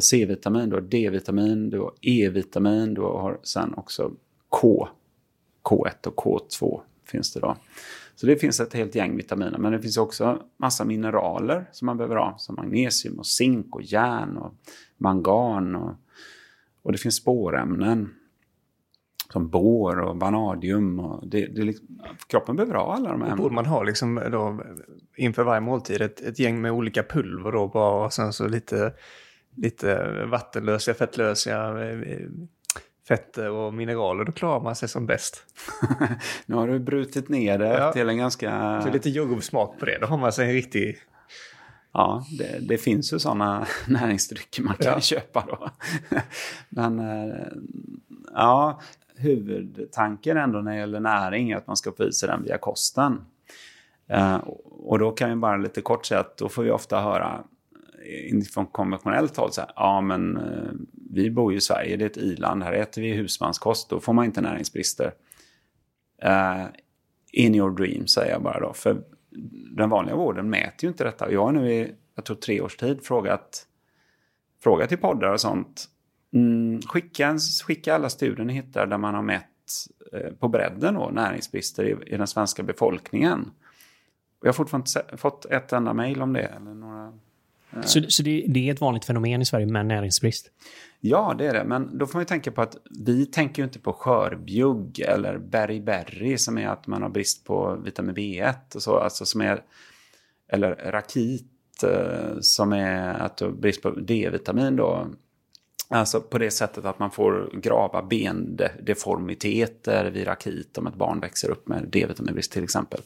C-vitamin, du har D-vitamin, du har E-vitamin, du har sen också K. K1 och K2 finns det då. Så det finns ett helt gäng vitaminer, men det finns också massa mineraler som man behöver ha, som magnesium och zink och järn och mangan och, och det finns spårämnen som bor och vanadium. Och det, det liksom, kroppen behöver ha alla de här. Borde man ha liksom då, inför varje måltid ett, ett gäng med olika pulver då bara och sen så lite lite vattenlösa, fettlösa eh, fetter och mineraler, då klarar man sig som bäst. nu har du brutit ner det ja. till en ganska... Så lite jordgubbssmak på det, då har man sig en riktig... Ja, det, det finns ju sådana näringsdrycker man kan ja. köpa då. Men eh, ja, huvudtanken ändå när det gäller näring är att man ska få i sig den via kosten. Eh, och då kan vi bara lite kort säga att då får vi ofta höra från konventionellt håll så här, ja men eh, vi bor ju i Sverige, det är ett iland, här äter vi husmanskost, då får man inte näringsbrister. Uh, in your dream säger jag bara då, för den vanliga vården mäter ju inte detta. Jag har nu i, jag tror tre års tid frågat, frågat i poddar och sånt. Mm, skicka, skicka alla studier ni hittar där man har mätt eh, på bredden då, näringsbrister i, i den svenska befolkningen. Jag har fortfarande inte fått ett enda mejl om det, eller några så, så det, det är ett vanligt fenomen i Sverige med näringsbrist? Ja, det är det. Men då får man ju tänka på att vi tänker ju inte på skörbjugg eller beriberi som är att man har brist på vitamin B1 och så, alltså som är, eller rakit eh, som är att du har brist på D-vitamin då. Alltså på det sättet att man får grava bendeformiteter vid rakit om ett barn växer upp med D-vitaminbrist till exempel.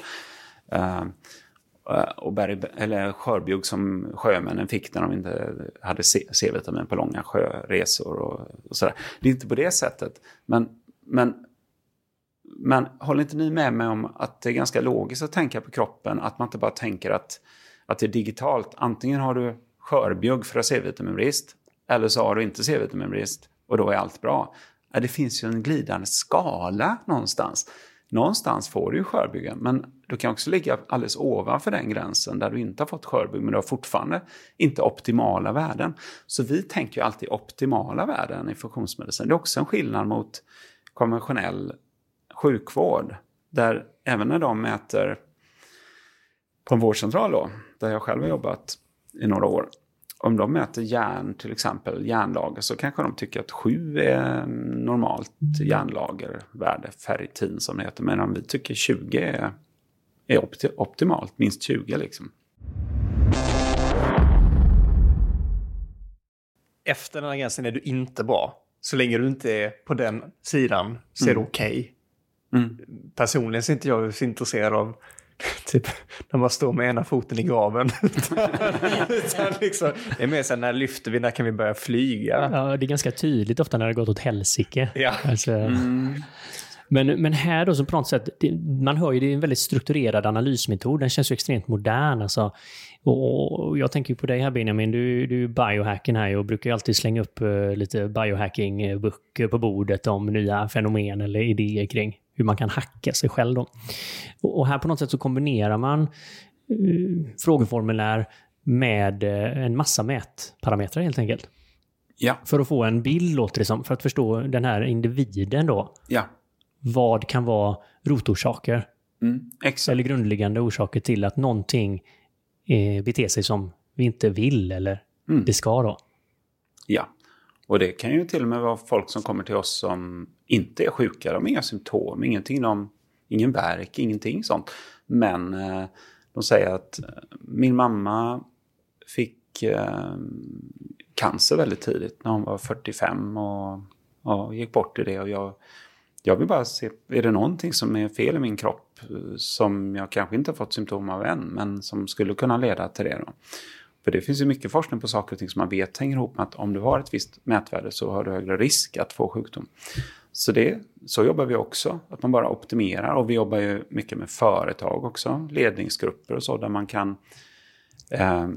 Eh, och berg, eller skörbjugg som sjömännen fick när de inte hade C-vitamin på långa sjöresor och, och sådär. Det är inte på det sättet. Men, men, men håller inte ni med mig om att det är ganska logiskt att tänka på kroppen? Att man inte bara tänker att, att det är digitalt. Antingen har du skörbjugg för att C-vitaminbrist eller så har du inte C-vitaminbrist och då är allt bra. Det finns ju en glidande skala någonstans. Någonstans får du ju skörbyggen, men du kan också ligga alldeles ovanför den gränsen där du inte har fått skörbygg, men du har fortfarande inte optimala värden. Så vi tänker ju alltid optimala värden i funktionsmedicin. Det är också en skillnad mot konventionell sjukvård, där även när de mäter på en vårdcentral då, där jag själv har jobbat i några år, om de mäter järn, till exempel järnlager, så kanske de tycker att 7 är normalt järnlagervärde, ferritin som det heter. Medan vi tycker 20 är, är opti optimalt, minst 20 liksom. Efter den här gränsen är du inte bra. Så länge du inte är på den sidan så är det Mm. okej. Mm. Personligen så är inte jag så intresserad av typ när man står med ena foten i graven. Utan liksom, det är mer så här, när lyfter vi, när kan vi börja flyga? Ja, det är ganska tydligt ofta när det har gått åt helsike. Ja. Alltså, Mm. men, men här då, så på något sätt, det, man hör ju det är en väldigt strukturerad analysmetod. Den känns ju extremt modern. Alltså. Och, och jag tänker ju på dig här Benjamin, du, du är biohacken här och brukar ju alltid slänga upp eh, lite biohacking-böcker på bordet om nya fenomen eller idéer kring hur man kan hacka sig själv. Då. Och, här på något sätt så kombinerar man eh, frågeformulär med eh, en massa mätparametrar helt enkelt. Ja, För att få en bild låter det som, för att förstå den här individen då. ja. Vad kan vara rotorsaker Mm. Eller grundläggande orsaker till att någonting eh, beter sig som vi inte vill eller Mm. det ska då? Ja. Och det kan ju till och med vara folk som kommer till oss som inte är sjuka. De har inga symptom, ingenting de, ingen värk, ingenting sånt. Men eh, de säger att eh, min mamma fick eh, cancer väldigt tidigt när hon var 45 och, och gick bort i det. Och jag, jag vill bara se, är det någonting som är fel i min kropp eh, som jag kanske inte har fått symptom av än, men som skulle kunna leda till det då? För det finns ju mycket forskning på saker och ting som man vet hänger ihop med att om du har ett visst mätvärde så har du högre risk att få sjukdom. Så, det, så jobbar vi också, att man bara optimerar. Och vi jobbar ju mycket med företag också, ledningsgrupper och så, där man kan eh,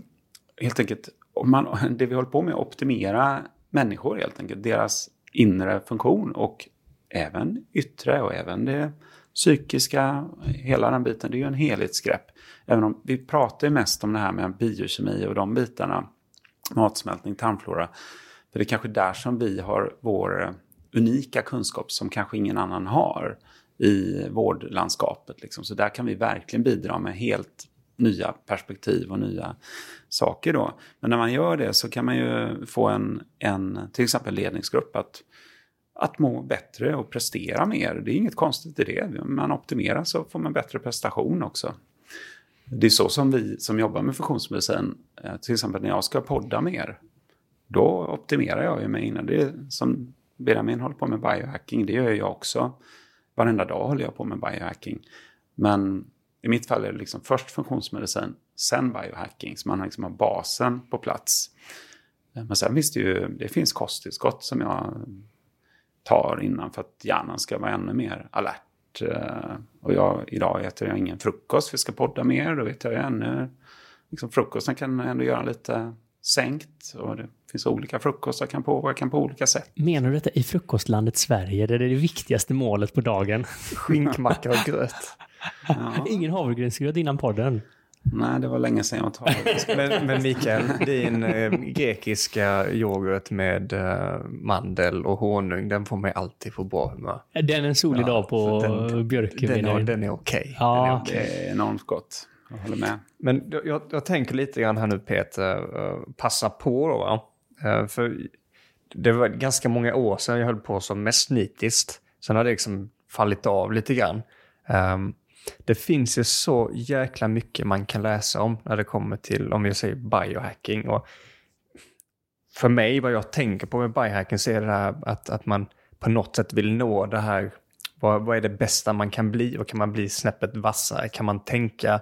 helt enkelt, om man, det vi håller på med är att optimera människor helt enkelt, deras inre funktion och även yttre och även det psykiska, hela den biten. Det är ju en helhetsgrepp. Även om vi pratar ju mest om det här med biokemi och de bitarna, matsmältning, tarmflora. För det är kanske där som vi har vår unika kunskap som kanske ingen annan har i vårdlandskapet. Liksom. Så där kan vi verkligen bidra med helt nya perspektiv och nya saker då. Men när man gör det så kan man ju få en, en till exempel ledningsgrupp att, att må bättre och prestera mer. Det är inget konstigt i det. Man optimerar så får man bättre prestation också. Det är så som vi som jobbar med funktionsmedicin, eh, till exempel när jag ska podda mer, då optimerar jag ju mig innan. Det är som Benjamin håller på med biohacking, det gör jag också. Varenda dag håller jag på med biohacking. Men i mitt fall är det liksom först funktionsmedicin, sen biohacking, så man liksom har basen på plats. Eh, men sen finns det ju, det finns kosttillskott som jag tar innan för att hjärnan ska vara ännu mer alert. Eh, och jag, idag äter jag ingen frukost, vi ska podda mer, då vet jag ju ännu. Liksom frukosten kan ändå göra lite sänkt och det finns olika frukostar kan påverka på olika sätt. Menar du detta i frukostlandet Sverige, där det är det viktigaste målet på dagen? Skinkmacka och gröt. Ja. Ingen havregrynsgröt innan podden. Nej, det var länge sedan jag talade. Men, men Mikael, din eh, grekiska yoghurt med eh, mandel och honung, den får mig alltid på bra humör. Den är en solig dag på den- Björke. Den, den är okej. Ja. Den är okej. Det är enormt gott jag håller med. Men jag, jag tänker lite grann här nu Peter, eh, passa på då va? Eh, för det var ganska många år sedan jag höll på som mest nitiskt. Sen har det liksom fallit av lite grann. Um, det finns ju så jäkla mycket man kan läsa om när det kommer till, om vi säger biohacking. Och för mig, vad jag tänker på med biohacking, så är det här att, att man på något sätt vill nå det här, vad, vad är det bästa man kan bli och kan man bli snäppet vassare? Kan man tänka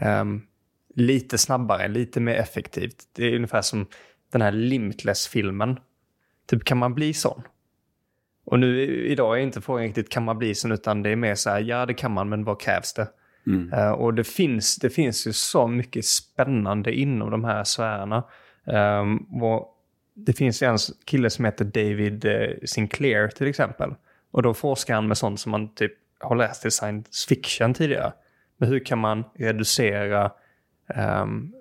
um, lite snabbare, lite mer effektivt? Det är ungefär som den här Limitless-filmen. Typ, kan man bli sån? Och nu idag är inte frågan riktigt kan man bli sån, utan det är mer så här, ja det kan man, men vad krävs det? Mm. Uh, och det finns, det finns ju så mycket spännande inom de här sfärerna. Um, och det finns en kille som heter David uh, Sinclair till exempel. Och då forskar han med sånt som man typ har läst i science fiction tidigare. Men hur kan man reducera um,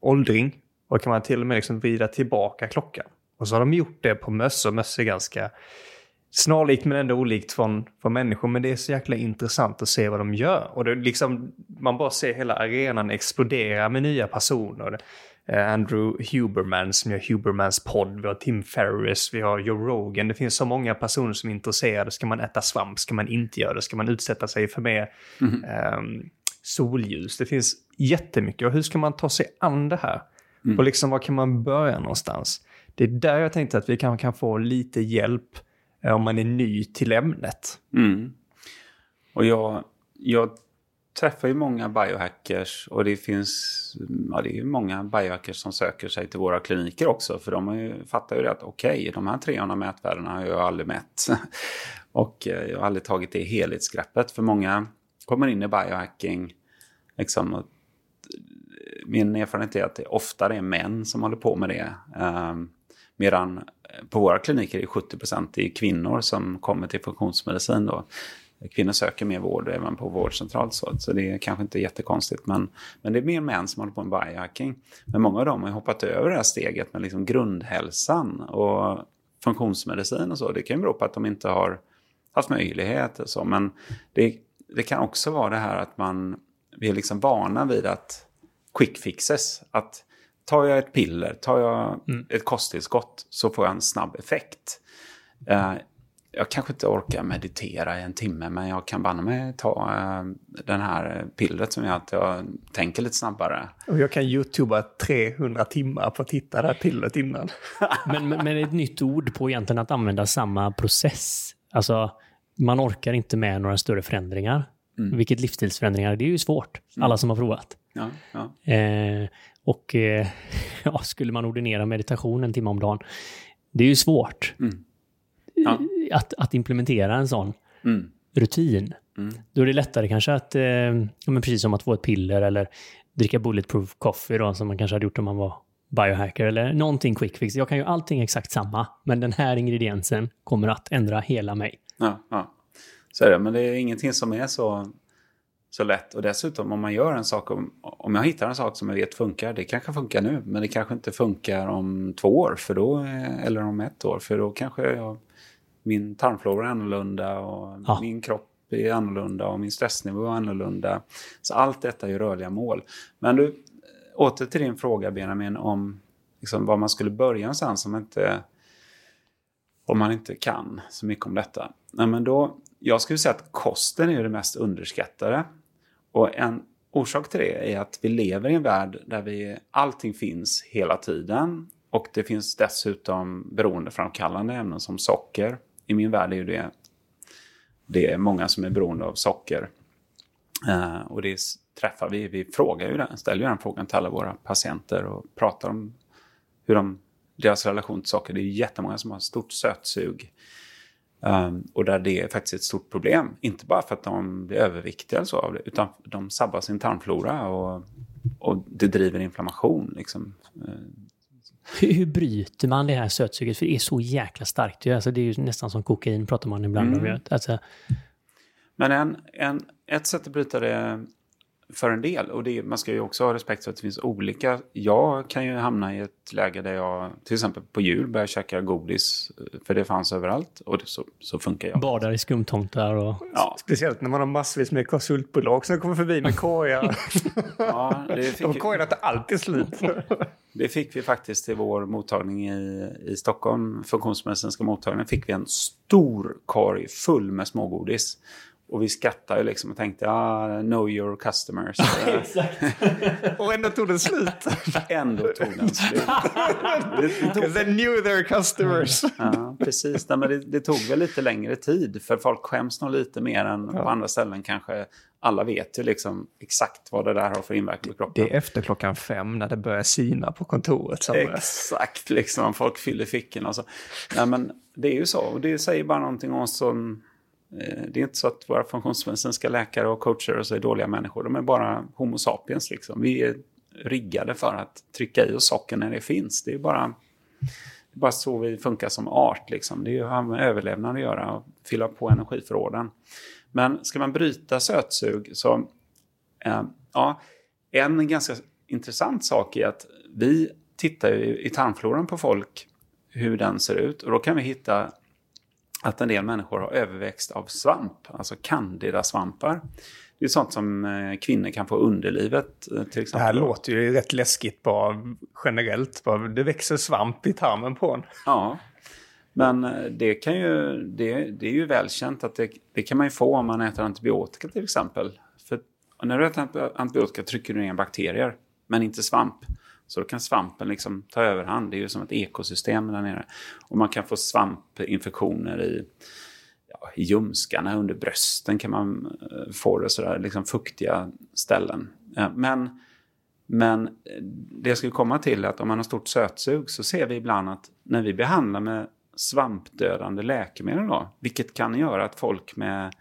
åldring? Och kan man till och med liksom vrida tillbaka klockan? Och så har de gjort det på möss och möss är ganska snarlikt men ändå olikt från, från människor. Men det är så jäkla intressant att se vad de gör. Och det liksom, man bara ser hela arenan explodera med nya personer. Eh, Andrew Huberman som gör Hubermans podd, vi har Tim Ferriss, vi har Joe Rogan. Det finns så många personer som är intresserade. Ska man äta svamp? Ska man inte göra det? Ska man utsätta sig för mer mm. um, solljus? Det finns jättemycket. Och hur ska man ta sig an det här? Mm. Och liksom var kan man börja någonstans? Det är där jag tänkte att vi kanske kan få lite hjälp Eh, om man är ny till ämnet. Mm. Och jag, jag träffar ju många biohackers och det finns ja, det är många biohackers som söker sig till våra kliniker också. För de ju, fattar ju att okej, okay, de här 300 mätvärdena har jag aldrig mätt. och eh, jag har aldrig tagit det helhetsgreppet. För många kommer in i biohacking. Liksom, eh, min erfarenhet är att det oftare är män som håller på med det. Um, medan eh, på våra kliniker är 70 procent kvinnor som kommer till funktionsmedicin. Då. Kvinnor söker mer vård även på vårdcentral så, så det är kanske inte jättekonstigt. Men, men det är mer män som håller på med biohacking. Men många av dem har hoppat över det här steget med liksom grundhälsan och funktionsmedicin och så. Det kan ju bero på att de inte har haft möjlighet och så. Men det, det kan också vara det här att man, vi är liksom vana vid att quick fixes. Att tar jag ett piller, tar jag mm. ett kosttillskott så får jag en snabb effekt. Uh, jag kanske inte orkar meditera i en timme men jag kan banne mig ta uh, den här pillret som gör att jag tänker lite snabbare. Och jag kan youtuba 300 timmar på att hitta det här pillret innan. men, men, men ett nytt ord på egentligen att använda samma process. Alltså, man orkar inte med några större förändringar. Mm. Vilket livsstilsförändringar, det är ju svårt. Mm. Alla som har provat. Ja, ja. Eh, och eh, ja, skulle man ordinera meditation en timme om dagen, det är ju svårt mm. ja. att, att implementera en sån mm. rutin. Mm. Då är det lättare kanske att, eh, men precis som att få ett piller eller dricka bulletproof coffee då, som man kanske hade gjort om man var biohacker eller någonting quick fix. Jag kan ju allting exakt samma, men den här ingrediensen kommer att ändra hela mig. Ja, ja. Så är det, men det är ingenting som är så så lätt. Och dessutom om man gör en sak, om, om jag hittar en sak som jag vet funkar, det kanske funkar nu, men det kanske inte funkar om två år för då, eller om ett år, för då kanske jag, min tarmflora är annorlunda och ja. min kropp är annorlunda och min stressnivå är annorlunda. Så allt detta är rörliga mål. Men du, åter till din fråga Benjamin om liksom, var man skulle börja någonstans om, inte, om man inte kan så mycket om detta. Nej, men då, jag skulle säga att kosten är det mest underskattade. Och en orsak till det är att vi lever i en värld där vi, allting finns hela tiden. Och det finns dessutom beroendeframkallande ämnen som socker. I min värld är det, det är många som är beroende av socker. Uh, och det träffar vi, vi frågar ju den, ställer ju den frågan till alla våra patienter och pratar om hur de, deras relation till socker. Det är jättemånga som har stort sötsug. Um, och där det är faktiskt ett stort problem. Inte bara för att de blir överviktiga eller så av det, utan de sabbar sin tarmflora och, och det driver inflammation. Liksom. Hur, hur bryter man det här sötsuget? För det är så jäkla starkt. Alltså, det är ju nästan som kokain pratar man ibland mm. om. Alltså. Men en, en, ett sätt att bryta det för en del. Och det, man ska ju också ha respekt för att det finns olika. Jag kan ju hamna i ett läge där jag till exempel på jul börjar käka godis. För det fanns överallt och det, så, så funkar jag. Badar i skumtomtar och... Ja. Speciellt när man har massvis med konsultbolag som kommer förbi med korgar. ja, det fick, De korgarna tar alltid slut. det fick vi faktiskt i vår mottagning i, i Stockholm. Funktionsmedicinska mottagningen fick vi en stor korg full med smågodis. Och vi skrattade ju liksom och tänkte, ah, know your customers. och ändå tog den slut. ändå tog den slut. They knew their customers. ja, precis. Men det, det, tog väl lite längre tid. För folk skäms nog lite mer än ja. på andra ställen kanske. Alla vet ju liksom exakt vad det där har för inverkan på kroppen. Det är efter klockan fem när det börjar sina på kontoret. Exakt, liksom. Folk fyller fickorna och så. Nej, men det är ju så. Och det säger bara någonting om oss som Eh, det är inte så att våra funktionsmedicinska läkare och coacher och så är dåliga människor. De är bara Homo sapiens. Liksom. Vi är riggade för att trycka i oss socker när det finns. Det är bara, det är bara så vi funkar som art. Liksom. Det har med överlevnad att göra och fylla på energiförråden. Men ska man bryta sötsug så... Eh, ja, en ganska intressant sak är att vi tittar ju i tarmfloran på folk hur den ser ut och då kan vi hitta att en del människor har överväxt av svamp, alltså candida-svampar. Det är sånt som eh, kvinnor kan få underlivet eh, till exempel. Det här låter ju rätt läskigt bara generellt. Bara, det växer svamp i tarmen på en. Ja, men eh, det, kan ju, det, det är ju välkänt att det, det, kan man ju få om man äter antibiotika till exempel. För när du äter antibiotika trycker du ner bakterier, men inte svamp. Så då kan svampen liksom ta överhand. Det är ju som ett ekosystem där nere. Och man kan få svampinfektioner i, ja, i ljumskarna, under brösten kan man eh, få det sådär, liksom fuktiga ställen. Eh, men, men eh, det jag skulle komma till är att om man har stort sötsug så ser vi ibland att när vi behandlar med svampdödande läkemedel då, vilket kan göra att folk med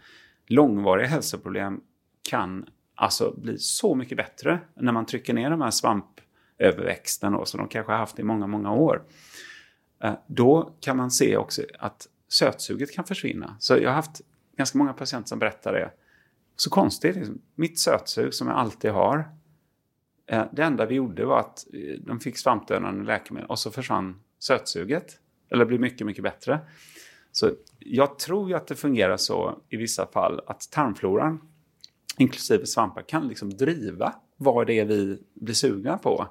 långvariga hälsoproblem kan alltså bli så mycket bättre när man trycker ner de här svamp överväxten då, som de kanske har haft i många, många år. Eh, då kan man se också att sötsuget kan försvinna. Så jag har haft ganska många patienter som berättar det. Så konstigt, liksom. mitt sötsug som jag alltid har. Eh, det enda vi gjorde var att eh, de fick svampdödande läkemedel och så försvann sötsuget. Eller blev mycket, mycket bättre. Så jag tror ju att det fungerar så i vissa fall att tarmfloran, inklusive svampar, kan liksom driva vad det är vi blir sugna på.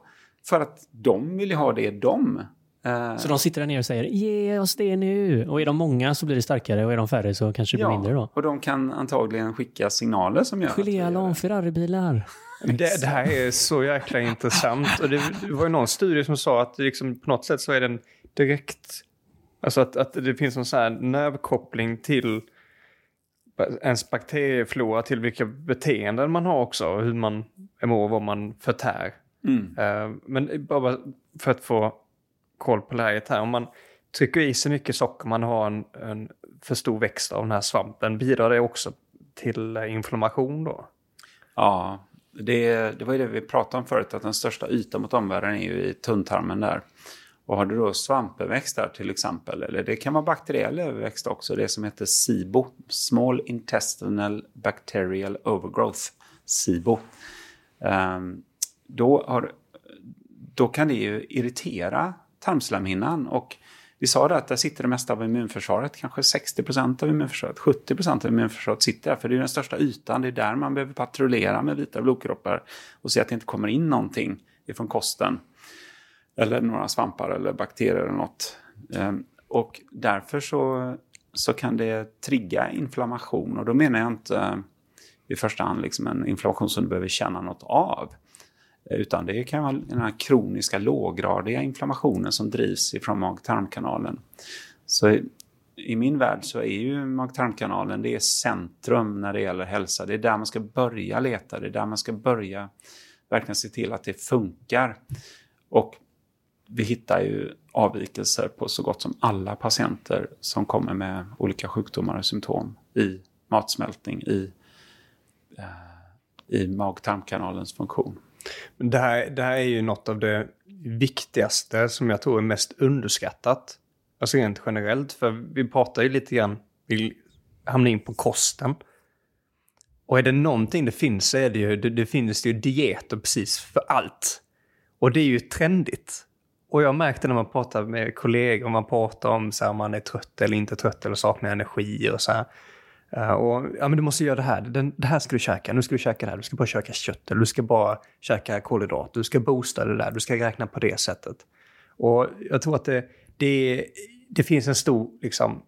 För att de vill ju ha det de. Uh, så de sitter där nere och säger ge oss det nu. Och är de många så blir det starkare och är de färre så kanske det blir ja, mindre då. och de kan antagligen skicka signaler som gör Geléalarm, Ferraribilar. Det, det, här är så jäkla intressant. Och det, det, var ju någon studie som sa att liksom, på något sätt så är den direkt... Alltså att, att det finns en sån här nervkoppling till ens bakterieflora, till vilka beteenden man har också. Hur man mår och vad man förtär. Mm. Uh, men bara för att få koll på läget här. Om man trycker i sig mycket socker, man har en, en för stor växt av den här svampen, bidrar det också till inflammation då? Ja, det, det var ju det vi pratade om förut, att den största ytan mot omvärlden är ju i tunntarmen där. Och har du då svampöverväxt där till exempel, eller det kan vara bakteriell överväxt också, det som heter SIBO, Small Intestinal Bacterial Overgrowth, SIBO. Um, då, har, då kan det ju irritera tarmslemhinnan. Och vi sa det att där sitter det mesta av immunförsvaret, kanske 60% av immunförsvaret, 70% av immunförsvaret sitter där. För det är den största ytan, det är där man behöver patrullera med vita blodkroppar och se att det inte kommer in någonting ifrån kosten. Eller några svampar eller bakterier eller något. Ehm, och därför så, så kan det trigga inflammation. Och då menar jag inte eh, i första hand liksom en inflammation som du behöver känna något av. Utan det kan vara den här kroniska låggradiga inflammationen som drivs ifrån mag-tarmkanalen. Så i min värld så är ju mag-tarmkanalen det är centrum när det gäller hälsa. Det är där man ska börja leta, det är där man ska börja verkligen se till att det funkar. Och vi hittar ju avvikelser på så gott som alla patienter som kommer med olika sjukdomar och symptom i matsmältning, i, eh, i mag-tarmkanalens funktion. Det här, det här är ju något av det viktigaste som jag tror är mest underskattat. Alltså rent generellt, för vi pratar ju lite grann, vi hamnar in på kosten. Och är det någonting det finns så är det ju, det, det finns ju dieter precis för allt. Och det är ju trendigt. Och jag märkte när man pratar med kollegor, man pratar om så här, om man är trött eller inte trött eller saknar energi och så här. Eh, och ja, men du måste göra det här. Den, det här ska du käka. Nu ska du käka det här. Du ska bara käka kött. Eller du ska bara käka kolhydrater. Du ska boosta det där. Du ska räkna på det sättet. Och jag tror att det, det, det finns en stor liksom,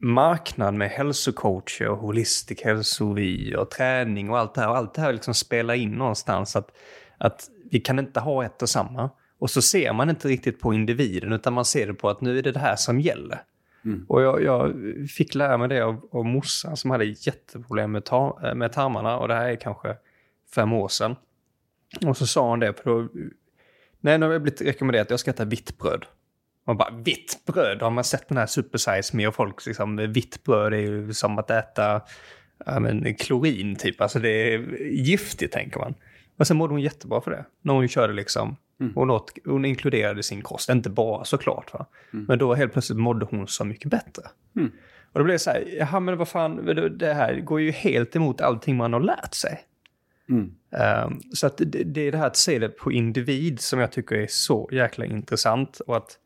marknad med hälsocoacher och holistic hälsovi och träning och allt det här. Och allt det här liksom spelar in någonstans att, att vi kan inte ha ett och samma. Och så ser man inte riktigt på individen utan man ser det på att nu är det det här som gäller. Mm. Och jag, jag, fick lära mig det av, av morsan som hade jätteproblem med, tar, eh, med tarmarna och det här är kanske fem år sedan. Och så sa hon det, för då, nej, nu har jag blivit rekommenderat att jag ska äta vitt bröd. Man bara, vitt bröd? Har man sett den här Super Size Me och folk liksom, vitt bröd är ju som att äta ja, men, klorin typ. Alltså det är giftigt tänker man. Men sen mådde hon jättebra för det. När hon körde liksom, mm. hon, åt, hon inkluderade sin kost, inte bara såklart. Va? Mm. Men då helt plötsligt mådde hon så mycket bättre. Mm. Och då blev det så här, jaha men vad fan, det här går ju helt emot allting man har lärt sig. Mm. Um, så att det, det, är det här att se det på individ som jag tycker är så jäkla intressant. Och att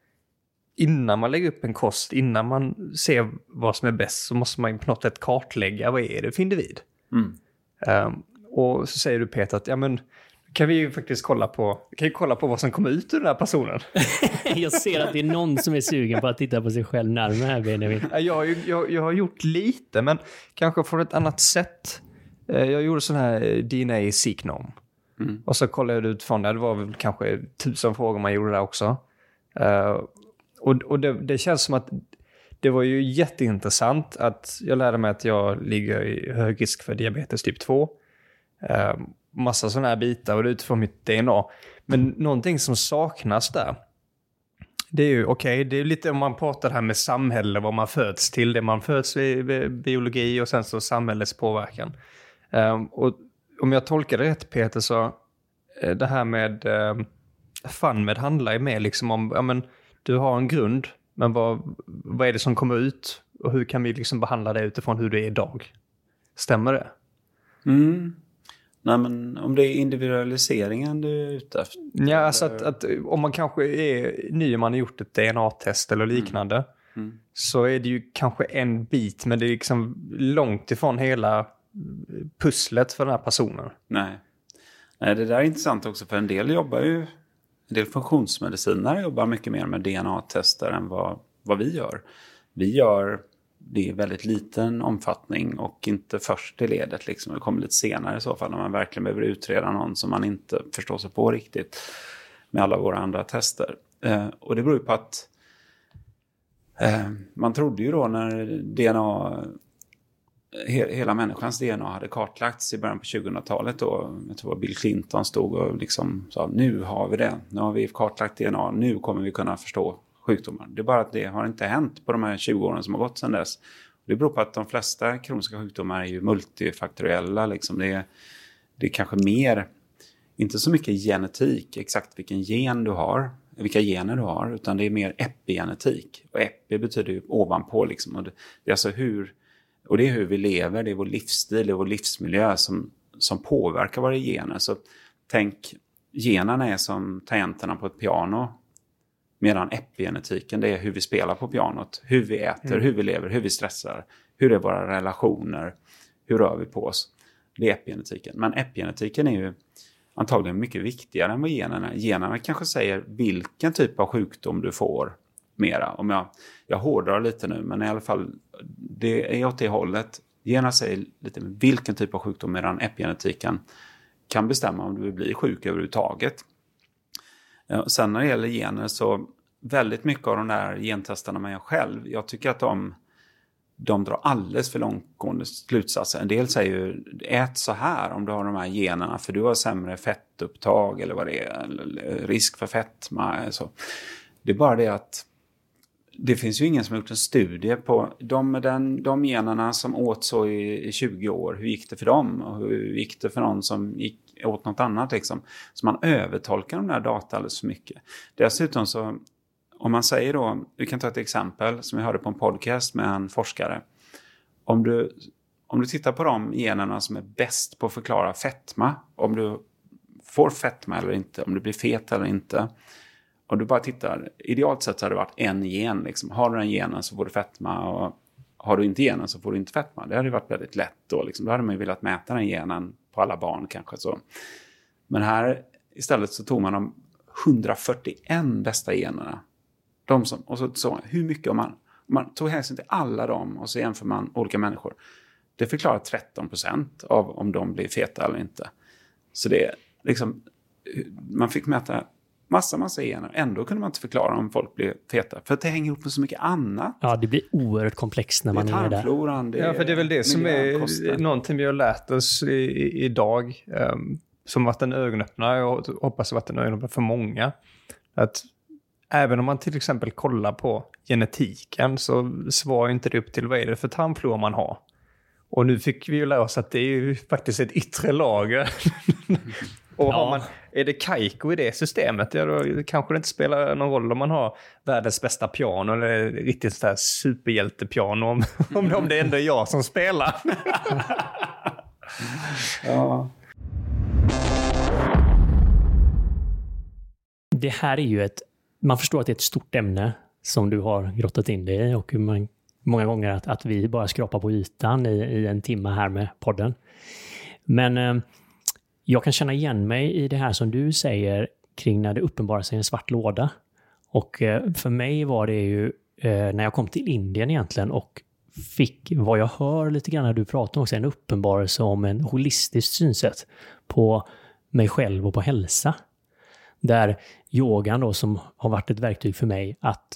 innan man lägger upp en kost, innan man ser vad som är bäst, så måste man på något sätt kartlägga vad är det för individ. Um, och så säger du Peter att ja men kan vi ju faktiskt kolla på, kan ju kolla på vad som kommer ut ur den här personen. jag ser att det är någon som är sugen på att titta på sig själv närmare här Benjamin. Jag, jag, jag har gjort lite, men kanske från ett annat sätt. Eh, jag gjorde sån här DNA Seeknom. Mm. Och så kollade jag utifrån det. Det var väl kanske tusen frågor man gjorde där också. Uh, och och det, det, känns som att det var ju jätteintressant att jag lärde mig att jag ligger i hög risk för diabetes typ 2. Uh, massa sådana här bitar och det är utifrån mitt DNA. Men någonting som saknas där, det är ju okej, okay, det är lite om man pratar här med samhälle, vad man föds till, det man föds i biologi och sen så samhällets påverkan. Um, och om jag tolkar det rätt Peter så, uh, det här med uh, FunMed handlar ju mer liksom om, ja men du har en grund, men vad, vad är det som kommer ut? Och hur kan vi liksom behandla det utifrån hur det är idag? Stämmer det? Mm. Nej, men om det är individualiseringen du är ute efter? Ja, alltså att, att, om man kanske är ny och man har gjort ett DNA-test eller mm. liknande. Mm. Mm. Så är det ju kanske en bit, men det är liksom långt ifrån hela pusslet för den här personen. Nej. Nej, det där är intressant också för en del jobbar ju, en del funktionsmedicinare jobbar mycket mer med DNA-tester än vad, vad vi gör. Vi gör det är väldigt liten omfattning och inte först i ledet. Liksom. Det kommer lite senare i så fall när man verkligen behöver utreda någon som man inte förstår sig på riktigt med alla våra andra tester. Eh, och det beror ju på att eh, man trodde ju då när DNA he, hela människans DNA hade kartlagts i början på 2000-talet då. Jag tror Bill Clinton stod och liksom sa nu har vi det. Nu har vi kartlagt DNA. Nu kommer vi kunna förstå sjukdomar. Det är bara att det har inte hänt på de här 20 åren som har gått sedan dess. Det beror på att de flesta kroniska sjukdomar är ju multifaktoriella. Liksom. Det, är, det är kanske mer, inte så mycket genetik, exakt vilken gen du har, vilka gener du har, utan det är mer epigenetik. Och epi betyder ju ovanpå liksom. Och det, det, är alltså hur, och det är hur vi lever, det är vår livsstil, det är vår livsmiljö som, som påverkar våra gener. Så tänk, generna är som tangenterna på ett piano. Medan epigenetiken det är hur vi spelar på pianot, hur vi äter, mm. hur vi lever, hur vi stressar, hur är våra relationer, hur rör vi på oss. Det är epigenetiken. Men epigenetiken är ju antagligen mycket viktigare än vad generna. Generna kanske säger vilken typ av sjukdom du får mera. Om jag, jag hårdrar lite nu, men i alla fall det är åt det hållet. Generna säger lite vilken typ av sjukdom medan epigenetiken kan bestämma om du vill bli sjuk överhuvudtaget. Eh, sen när det gäller gener så väldigt mycket av de där gentesterna man gör själv, jag tycker att de, de drar alldeles för långtgående slutsatser. En del säger ju ät så här om du har de här generna för du har sämre fettupptag eller vad det är, risk för fetma. Så. Det är bara det att det finns ju ingen som har gjort en studie på de, den, de generna som åt så i, i 20 år. Hur gick det för dem? Och hur gick det för någon som gick åt något annat liksom. Så man övertolkar de där data alldeles för mycket. Dessutom så, om man säger då, vi kan ta ett exempel som jag hörde på en podcast med en forskare. Om du, om du tittar på de generna som är bäst på att förklara fetma, om du får fetma eller inte, om du blir fet eller inte. Om du bara tittar, idealt sett så hade det varit en gen. Liksom. Har du den genen så får du fetma och har du inte genen så får du inte fetma. Det hade varit väldigt lätt då. Liksom. Då hade man ju velat mäta den genen på alla barn kanske. så. Men här istället så tog man de 141 bästa generna. De som, och så, så hur mycket om man, om man tog hänsyn till alla dem och så jämför man olika människor. Det förklarar 13 procent av om de blir feta eller inte. Så det är liksom, man fick mäta massa, massa gener. Ändå kunde man inte förklara om folk blir feta. För att det hänger ihop med så mycket annat. Ja, det blir oerhört komplext när man är, är där. Det är ja, för det är väl det som är någonting vi har lärt oss i, idag. Um, som varit en ögonöppnare, och hoppas varit en ögonöppnare för många. Att även om man till exempel kollar på genetiken så svarar inte det upp till vad är det för tarmflora man har. Och nu fick vi ju lära oss att det är ju faktiskt ett yttre lager. och ja. man, är det kajko i det systemet, ja, då kanske det inte spelar någon roll om man har världens bästa piano eller riktigt sådär superhjältepiano om, om det ändå är jag som spelar. ja. Det här är ju ett... Man förstår att det är ett stort ämne som du har grottat in dig i och man, många gånger att, att vi bara skrapar på ytan i, i en timme här med podden. Men eh, jag kan känna igen mig i det här som du säger kring när det uppenbarar sig en svart låda. Och eh, för mig var det ju eh, när jag kom till Indien egentligen och fick, vad jag hör lite grann när du pratar också, en uppenbarelse om en holistiskt synsätt på mig själv och på hälsa. Där yogan då som har varit ett verktyg för mig att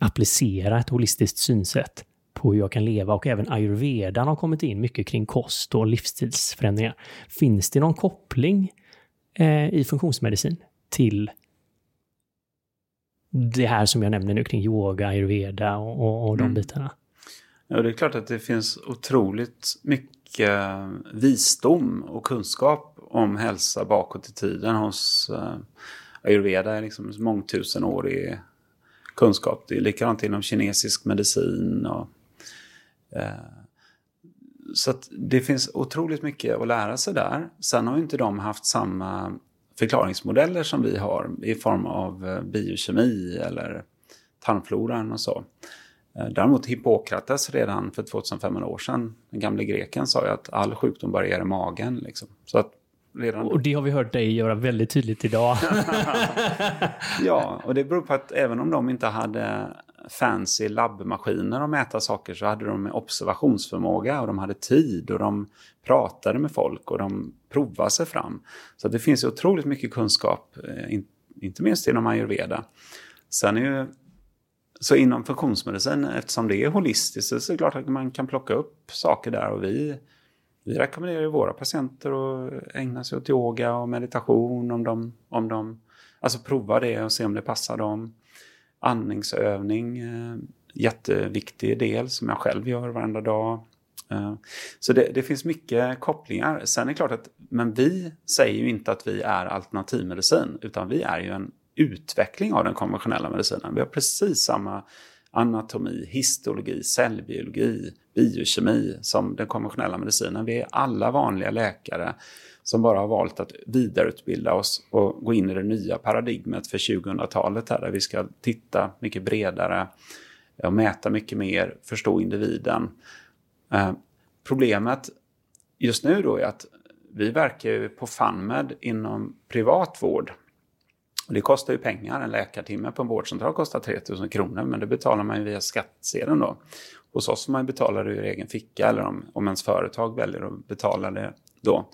applicera ett holistiskt synsätt på hur jag kan leva och även ayurvedan har kommit in mycket kring kost och livsstilsförändringar. Finns det någon koppling eh, i funktionsmedicin till det här som jag nämner nu kring yoga, ayurveda och, och, och de mm. bitarna? Ja, det är klart att det finns otroligt mycket visdom och kunskap om hälsa bakåt i tiden hos eh, ayurveda. är liksom mångtusenårig kunskap. Det är likadant inom kinesisk medicin. Och, så det finns otroligt mycket att lära sig där. Sen har inte de haft samma förklaringsmodeller som vi har i form av eh, biokemi eller tarmfloran och så. Eh, däremot Hippokrates redan för 2500 år sedan, den gamle greken, sa ju att all sjukdom börjar i magen. Liksom. Så att redan... Och det har vi hört dig göra väldigt tydligt idag. ja, och det beror på att även om de inte hade fancy labbmaskiner att mäta saker så hade de observationsförmåga och de hade tid och de pratade med folk och de provade sig fram. Så det finns otroligt mycket kunskap, eh, inte minst inom ayurveda. Sen är ju så inom funktionsmedicin, eftersom det är holistiskt, så är det klart att man kan plocka upp saker där. Och vi, vi rekommenderar ju våra patienter att ägna sig åt yoga och meditation om de, om de alltså prova det och se om det passar dem. Andningsövning, eh, jätteviktig del som jag själv gör varenda dag. Eh, så det, det, finns mycket kopplingar. Sen är det klart att, men vi säger ju inte att vi är alternativmedicin, utan vi är ju en utveckling av den konventionella medicinen. Vi har precis samma anatomi, histologi, cellbiologi, biokemi som den konventionella medicinen. Vi är alla vanliga läkare som bara har valt att vidareutbilda oss och gå in i det nya paradigmet för 2000-talet här där vi ska titta mycket bredare och mäta mycket mer, förstå individen. Eh, problemet just nu då är att vi verkar ju på FunMed inom privat vård det kostar ju pengar. En läkartimme på en vårdcentral kostar 3000 kronor men det betalar man ju via skattsedeln då. Hos oss får man betala det ur egen ficka eller om, om ens företag väljer att betala det då.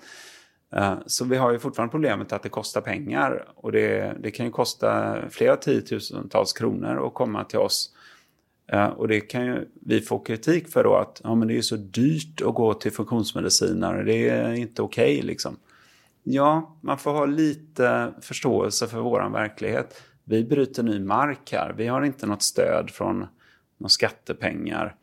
Eh, så vi har ju fortfarande problemet att det kostar pengar och det, det kan ju kosta flera tiotusentals kronor att komma till oss. Eh, och det kan ju vi få kritik för då att ja, men det är så dyrt att gå till funktionsmedicinare, det är inte okej okay, liksom. Ja, man får ha lite förståelse för våran verklighet. Vi bryter ny mark här. Vi har inte något stöd från några skattepengar.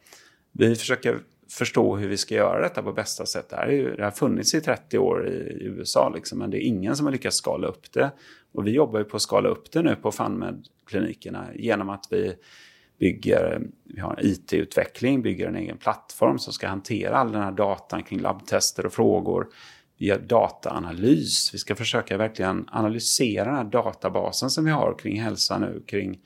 Vi försöker förstå hur vi ska göra detta på bästa sätt. Det, här det har funnits i 30 år i USA, liksom, men det är ingen som har lyckats skala upp det. Och vi jobbar ju på att skala upp det nu på FunMed-klinikerna genom att vi bygger, vi har en IT-utveckling, bygger en egen plattform som ska hantera all den här datan kring labbtester och frågor. Vi gör dataanalys. Vi ska försöka verkligen analysera den här databasen som vi har kring hälsa nu, kring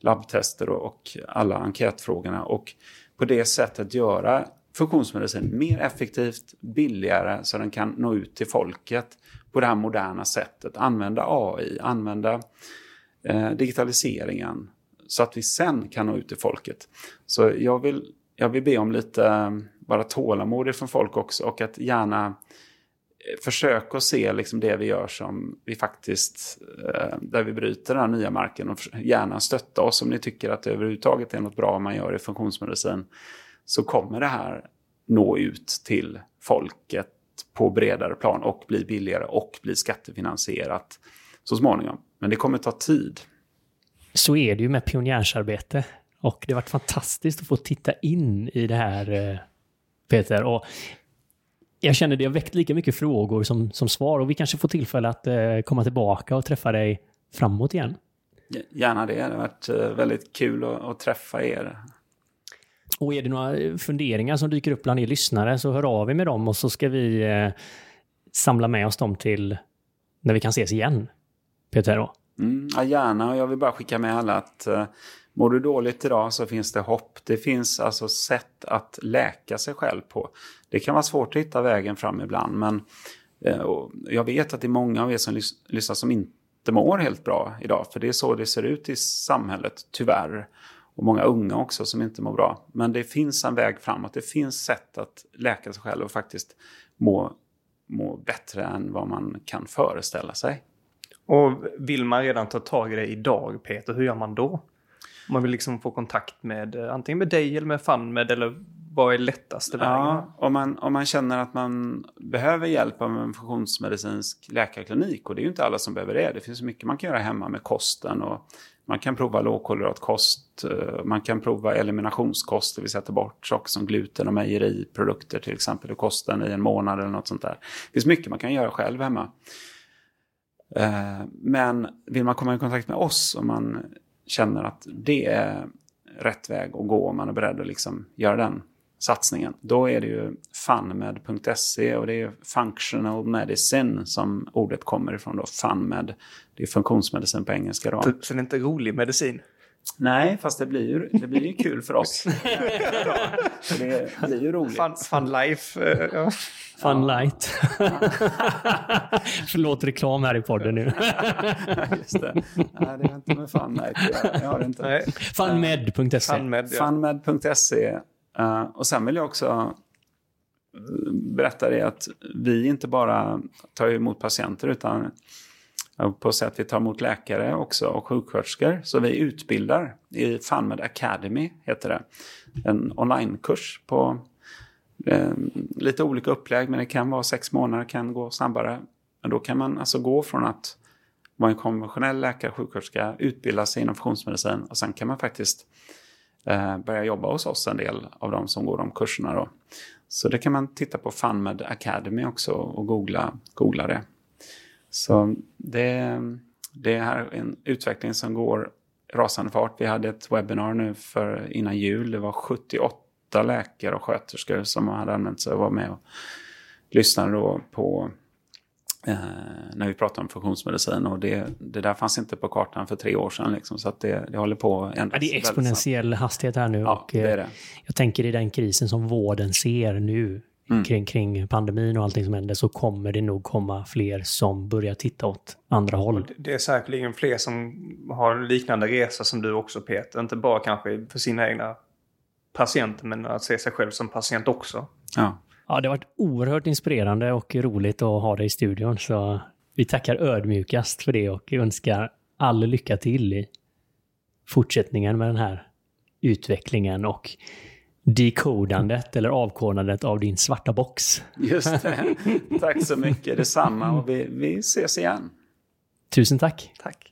labbtester och alla enkätfrågorna och på det sättet göra funktionsmedicin mer effektivt, billigare så den kan nå ut till folket på det här moderna sättet. Använda AI, använda eh, digitaliseringen så att vi sen kan nå ut till folket. Så jag vill, jag vill be om lite eh, bara tålamod från folk också och att gärna eh, försöka se liksom det vi gör som vi faktiskt, eh, där vi bryter den här nya marken och gärna stötta oss om ni tycker att det överhuvudtaget är något bra man gör i funktionsmedicin. Så kommer det här nå ut till folket på bredare plan och bli billigare och bli skattefinansierat så småningom. Men det kommer ta tid. Så är det ju med pionjärsarbete. Och det har varit fantastiskt att få titta in i det här, eh, Peter. Och jag känner det har väckt lika mycket frågor som, som svar och vi kanske får tillfälle att eh, komma tillbaka och träffa dig framåt igen. Gärna det. Det har varit eh, väldigt kul att, att träffa er. Och är det några eh, funderingar som dyker upp bland er lyssnare så hör av er med dem och så ska vi eh, samla med oss dem till när vi kan ses igen. Peter? Då. Mm, ja, gärna. Och jag vill bara skicka med alla att eh, mår du dåligt idag så finns det hopp. Det finns alltså sätt att läka sig själv på. Det kan vara svårt att hitta vägen fram ibland men uh, jag vet att det är många av er som lys lyssnar som inte mår helt bra idag. För det är så det ser ut i samhället, tyvärr. Och många unga också som inte mår bra. Men det finns en väg framåt. Det finns sätt att läka sig själv och faktiskt må, må bättre än vad man kan föreställa sig. Och vill man redan ta tag i det idag, Peter, hur gör man då? Om man vill liksom få kontakt med eh, antingen med dig eller med FunMed eller vad är lättaste vägen? Ja, om man, om man känner att man behöver hjälp av en funktionsmedicinsk läkarklinik och det är ju inte alla som behöver det. Det finns mycket man kan göra hemma med kosten och man kan prova lågkolhydratkost, eh, man kan prova eliminationskost, det vill säga ta bort saker som gluten och mejeriprodukter till exempel och kosten i en månad eller något sånt där. Det finns mycket man kan göra själv hemma. Eh, men vill man komma i kontakt med oss om man känner att det är rätt väg att gå om man är beredd att liksom göra den satsningen. Då är det ju funmed.se och det är functional medicine som ordet kommer ifrån då. Funmed, det är funktionsmedicin på engelska då. Så det är inte rolig medicin? Nej, fast det blir ju, det blir ju kul för oss. det blir ju roligt. Fun, fun life. Uh, ja. Fun ja. light. Förlåt reklam här i podden nu. Just det. Nej, det är inte med Fun Light. Jag, har inte. Funmed.se. Funmed, ja. Funmed.se. Uh, och sen vill jag också eh, berätta det att vi inte bara tar emot patienter utan eh, på sätt vi tar emot läkare också och sjuksköterskor. Så vi utbildar i FunMed Academy, heter det. En onlinekurs på eh, lite olika upplägg, men det kan vara sex månader, kan gå snabbare. Men då kan man alltså gå från att vara en konventionell läkare, sjuksköterska, utbilda sig inom funktionsmedicin och sen kan man faktiskt eh, börja jobba hos oss, en del av de som går de kurserna. Då. Så det kan man titta på FunMed Academy också och googla, googla det. Så det, det är en utveckling som går rasande fart. Vi hade ett webbinar nu för innan jul. Det var 78 läkare och sköterskor som hade använt sig och var med och lyssnade då på eh, när vi pratade om funktionsmedicin. Och det, det där fanns inte på kartan för tre år sedan. Liksom, så att det, det håller på att ändras. Ja, det är exponentiell hastighet här nu. Ja, och, det är det. Jag tänker i den krisen som vården ser nu mm. kring, kring pandemin och allting som händer så kommer det nog komma fler som börjar titta åt andra håll. Det är säkerligen fler som har en liknande resa som du också Peter. Inte bara kanske för sina egna patienter men att se sig själv som patient också. Ja. Ja, det har varit oerhört inspirerande och roligt att ha dig i studion. Så vi tackar ödmjukast för det och önskar all lycka till i fortsättningen med den här utvecklingen och dekodandet eller avkodandet av din svarta box. Just det. Tack så mycket. Detsamma och vi, vi ses igen. Tusen tack. Tack.